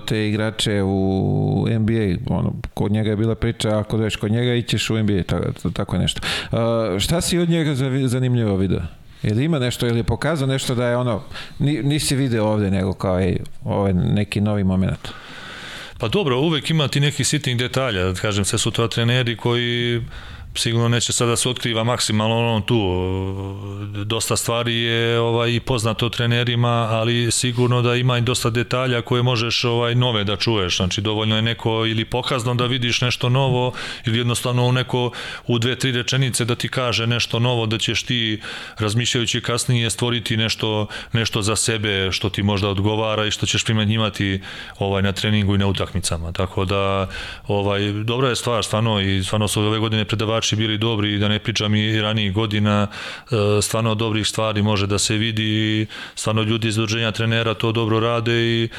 te igrače u NBA, ono, kod njega je bila priča, ako dođeš kod njega, ićeš u NBA, tako, tako nešto. Uh, šta si od njega zanimljivo video? Ili ima nešto, ili je pokazao nešto da je ono, nisi video ovde, nego kao ej, ovaj neki novi moment? Pa dobro, uvek ima ti nekih sitnih detalja, da kažem, sve su to treneri koji sigurno neće sada da se otkriva maksimalno ono tu. Dosta stvari je ovaj, i poznato trenerima, ali sigurno da ima i dosta detalja koje možeš ovaj nove da čuješ. Znači, dovoljno je neko ili pokazno da vidiš nešto novo ili jednostavno neko u dve, tri rečenice da ti kaže nešto novo, da ćeš ti razmišljajući kasnije stvoriti nešto, nešto za sebe što ti možda odgovara i što ćeš primenjivati ovaj, na treningu i na utakmicama. Tako da, ovaj, dobra je stvar, stvarno, i stvarno su ove godine predavači igrači bili dobri, da ne pričam i ranijih godina, e, stvarno dobrih stvari može da se vidi i stvarno ljudi iz udruženja trenera to dobro rade i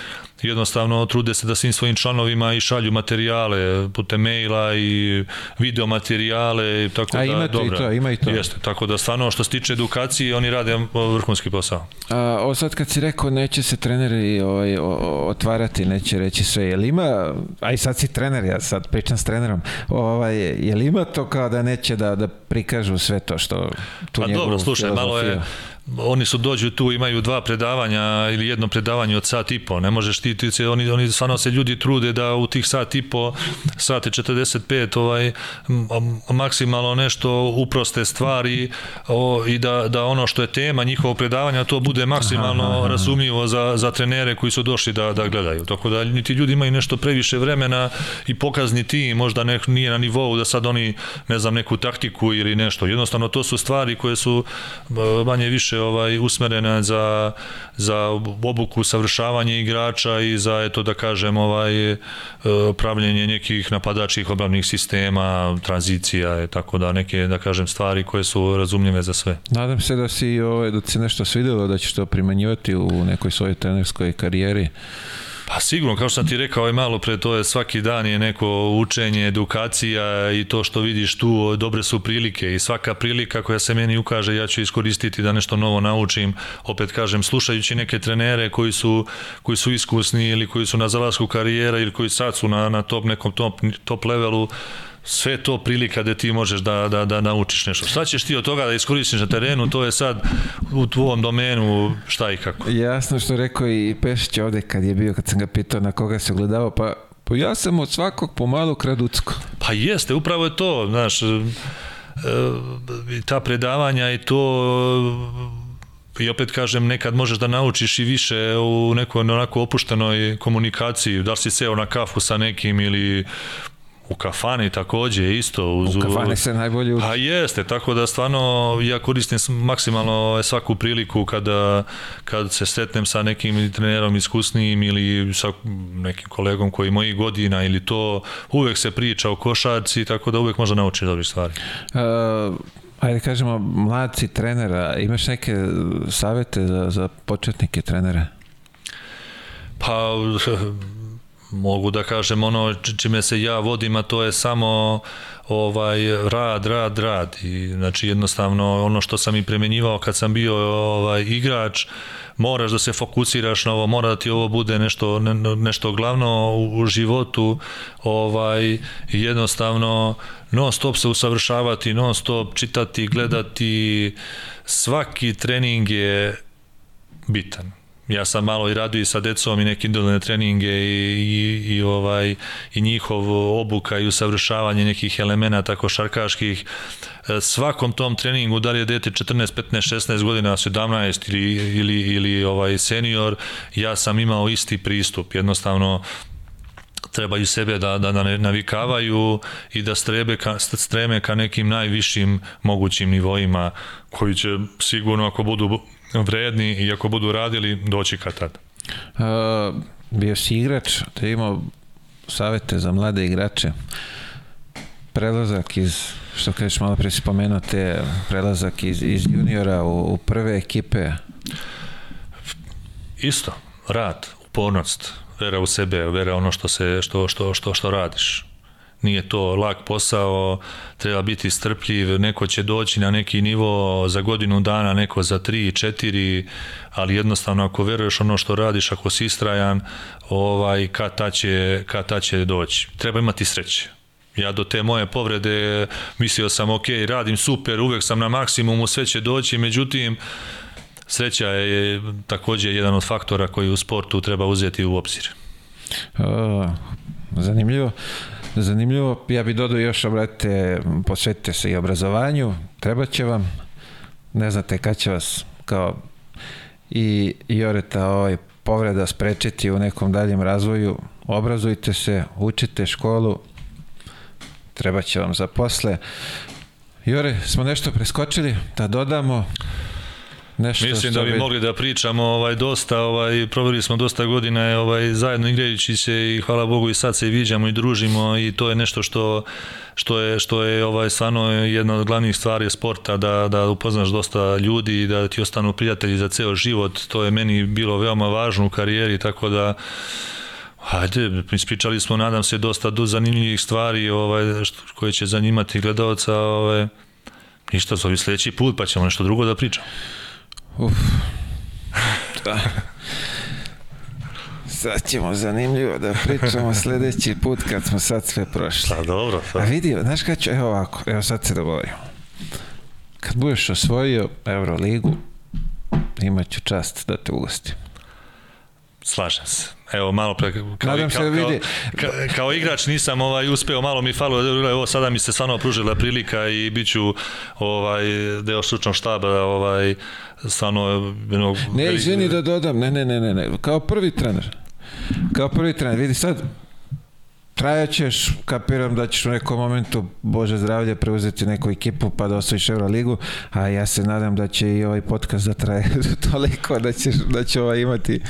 jednostavno trude se da svim svojim članovima i šalju materijale putem maila i video materijale tako A da imate dobra. i to, ima i to. Jeste, tako da stvarno što se tiče edukacije oni rade vrhunski posao. A, ovo sad kad si rekao neće se treneri ovaj, o- o- otvarati, neće reći sve, jel ima, a i sad si trener, ja sad pričam s trenerom, ovaj, jel ima to kao da neće da, da prikažu sve to što tu Pa njegovu dobro, slušaj, malo je? Oni su dođu tu, imaju dva predavanja ili jedno predavanje od sat i po, ne možeš ti, ti se, oni, oni stvarno se ljudi trude da u tih sat i po, sat i 45, ovaj, maksimalno nešto uproste stvari o, i da, da ono što je tema njihovog predavanja, to bude maksimalno Aha, aha. razumljivo za, za trenere koji su došli da, da gledaju. Tako da ti ljudi imaju nešto previše vremena i pokazni tim, možda ne, nije na nivou da sad oni, ne znam, neku taktiku ili nešto. Jednostavno to su stvari koje su manje više ovaj usmerene za, za obuku, savršavanje igrača i za, eto da kažem, ovaj, e, pravljenje nekih napadačkih obravnih sistema, tranzicija, i tako da neke, da kažem, stvari koje su razumljive za sve. Nadam se da si, ovaj, da ti nešto svidelo, da ćeš to primanjivati u nekoj svojoj trenerskoj karijeri. Pa sigurno, kao što sam ti rekao i malo pre, to je svaki dan je neko učenje, edukacija i to što vidiš tu, dobre su prilike i svaka prilika koja se meni ukaže, ja ću iskoristiti da nešto novo naučim. Opet kažem, slušajući neke trenere koji su, koji su iskusni ili koji su na zalasku karijera ili koji sad su na, na top, nekom top, top levelu, sve to prilika da ti možeš da, da, da naučiš nešto. Šta ćeš ti od toga da iskoristiš na terenu, to je sad u tvom domenu šta i kako. Jasno što rekao i Pešić ovde kad je bio, kad sam ga pitao na koga se ogledao, pa, pa ja sam od svakog pomalo kraducko. Pa jeste, upravo je to, znaš, e, e, ta predavanja i to e, i opet kažem, nekad možeš da naučiš i više u nekoj onako opuštenoj komunikaciji, da li si seo na kafu sa nekim ili u kafani takođe isto. Uz, U kafani se najbolje uči. Pa jeste, tako da stvarno ja koristim maksimalno svaku priliku kada, kad se sretnem sa nekim trenerom iskusnijim ili sa nekim kolegom koji mojih godina ili to, uvek se priča o košarci, tako da uvek možda naučiš dobrih stvari. Uh, ajde kažemo, mladci trenera, imaš neke savete za, za početnike trenera? Pa mogu da kažem ono čime se ja vodim, a to je samo ovaj rad, rad, rad i znači jednostavno ono što sam i premenjivao kad sam bio ovaj igrač moraš da se fokusiraš na ovo, mora da ti ovo bude nešto ne- nešto glavno u, u životu, ovaj jednostavno non stop se usavršavati, non stop čitati, gledati svaki trening je bitan. Ja sam malo i radio i sa decom i neke individualne treninge i, i, i, ovaj, i njihov obuka i usavršavanje nekih elemenata košarkaških. Svakom tom treningu, da li je dete 14, 15, 16 godina, 17 ili, ili, ili ovaj senior, ja sam imao isti pristup. Jednostavno, trebaju sebe da, da, da navikavaju i da strebe ka, streme ka nekim najvišim mogućim nivoima koji će sigurno ako budu vredni i ako budu radili doći kad tad. Uh, bio si igrač, da imao savete za mlade igrače. Prelazak iz, što kažeš malo pre si spomenuo, te prelazak iz, iz juniora u, u prve ekipe. Isto, rad, upornost, vera u sebe, vera ono što se što što što što radiš. Nije to lak posao, treba biti strpljiv, neko će doći na neki nivo za godinu dana, neko za tri, četiri, ali jednostavno ako veruješ ono što radiš, ako si istrajan, ovaj, kad ta će, kad ta će doći. Treba imati sreće. Ja do te moje povrede mislio sam, ok, radim super, uvek sam na maksimumu, sve će doći, međutim, sreća je takođe jedan od faktora koji u sportu treba uzeti u obzir. Uh, zanimljivo. Zanimljivo, ja bih dodao još, obratite, posvetite se i obrazovanju, treba će vam, ne znate kad će vas kao i Joreta ovaj, povreda sprečiti u nekom daljem razvoju, obrazujte se, učite školu, treba će vam za posle. Jore, smo nešto preskočili, da dodamo. Nešto Mislim da bi vidi- mogli da pričamo ovaj dosta, ovaj proveli smo dosta godina ovaj zajedno igrajući se i hvala Bogu i sad se viđamo i družimo i to je nešto što što je što je ovaj stvarno jedna od glavnih stvari sporta da da upoznaš dosta ljudi i da ti ostanu prijatelji za ceo život. To je meni bilo veoma važno u karijeri tako da Hajde, ispričali smo, nadam se, dosta do zanimljivih stvari ovaj, što, koje će zanimati gledalca. Ovaj, ništa, zove sljedeći put, pa ćemo nešto drugo da pričamo. Uf. Da. Sad ćemo zanimljivo da pričamo sljedeći put kad smo sad sve prošli. Pa dobro, A vidi, znaš kad ću, evo ovako, evo sad se dogovorimo. Kad budeš osvojio Euroligu, imat ću čast da te ugostim. Slažem se. Evo malo pre kao, Nadam se da vidi- kao, kao, kao igrač nisam ovaj uspeo, malo mi falo, evo sada mi se stvarno pružila prilika i biću ovaj deo stručnog štaba, ovaj stvarno jednog Ne, velik- izvini da dodam, ne, ne, ne, ne, ne, kao prvi trener. Kao prvi trener, vidi sad, trajaćeš, kapiram da ćeš u nekom momentu, Bože zdravlje, preuzeti neku ekipu pa da osvojiš Euroligu, a ja se nadam da će i ovaj podcast da traje toliko da ćeš, da će ovaj imati,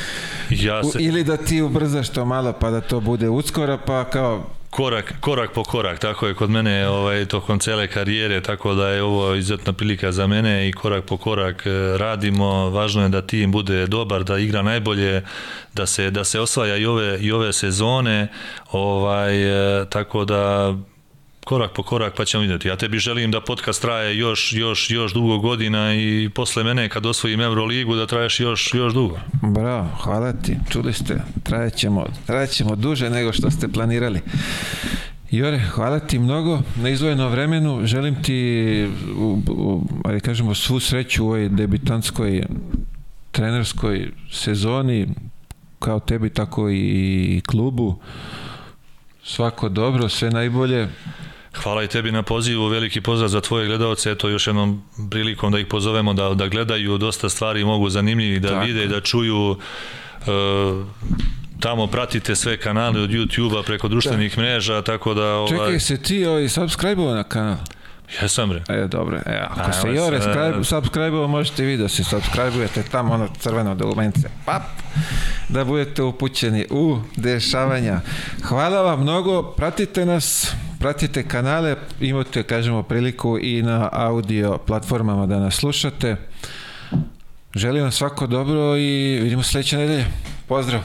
ja u, se, ili da ti ubrzaš to malo pa da to bude uskoro, pa kao, korak, korak po korak, tako je kod mene ovaj, tokom cele karijere, tako da je ovo izuzetna prilika za mene i korak po korak e, radimo. Važno je da tim bude dobar, da igra najbolje, da se, da se osvaja i ove, i ove sezone, ovaj, e, tako da korak po korak pa ćemo vidjeti. Ja tebi želim da podcast traje još, još, još dugo godina i posle mene kad osvojim Euroligu da traješ još, još dugo. bravo, hvala ti, čuli ste, trajećemo, trajećemo duže nego što ste planirali. Jore, hvala ti mnogo na izvojeno vremenu. Želim ti, ajde kažemo, svu sreću u ovoj debitantskoj trenerskoj sezoni, kao tebi, tako i klubu. Svako dobro, sve najbolje. Hvala i tebi na pozivu, veliki pozdrav za tvoje gledalce, eto još jednom prilikom da ih pozovemo da, da gledaju, dosta stvari mogu zanimljivi, da Tako. vide, da čuju, e, tamo pratite sve kanale od YouTube-a preko društvenih mreža, tako da... Ovaj, Čekaj, se ti ovaj, subscribe na kanal? Jesam bre. E, dobro. E, ako Ajmo se Jore sad. skrajb- subscribe možete vi da se subscribe-ujete tamo ono crveno dugmence. Pap! Da budete upućeni u dešavanja. Hvala vam mnogo. Pratite nas, pratite kanale, imate, kažemo, priliku i na audio platformama da nas slušate. Želim vam svako dobro i vidimo sledeće nedelje. Pozdrav!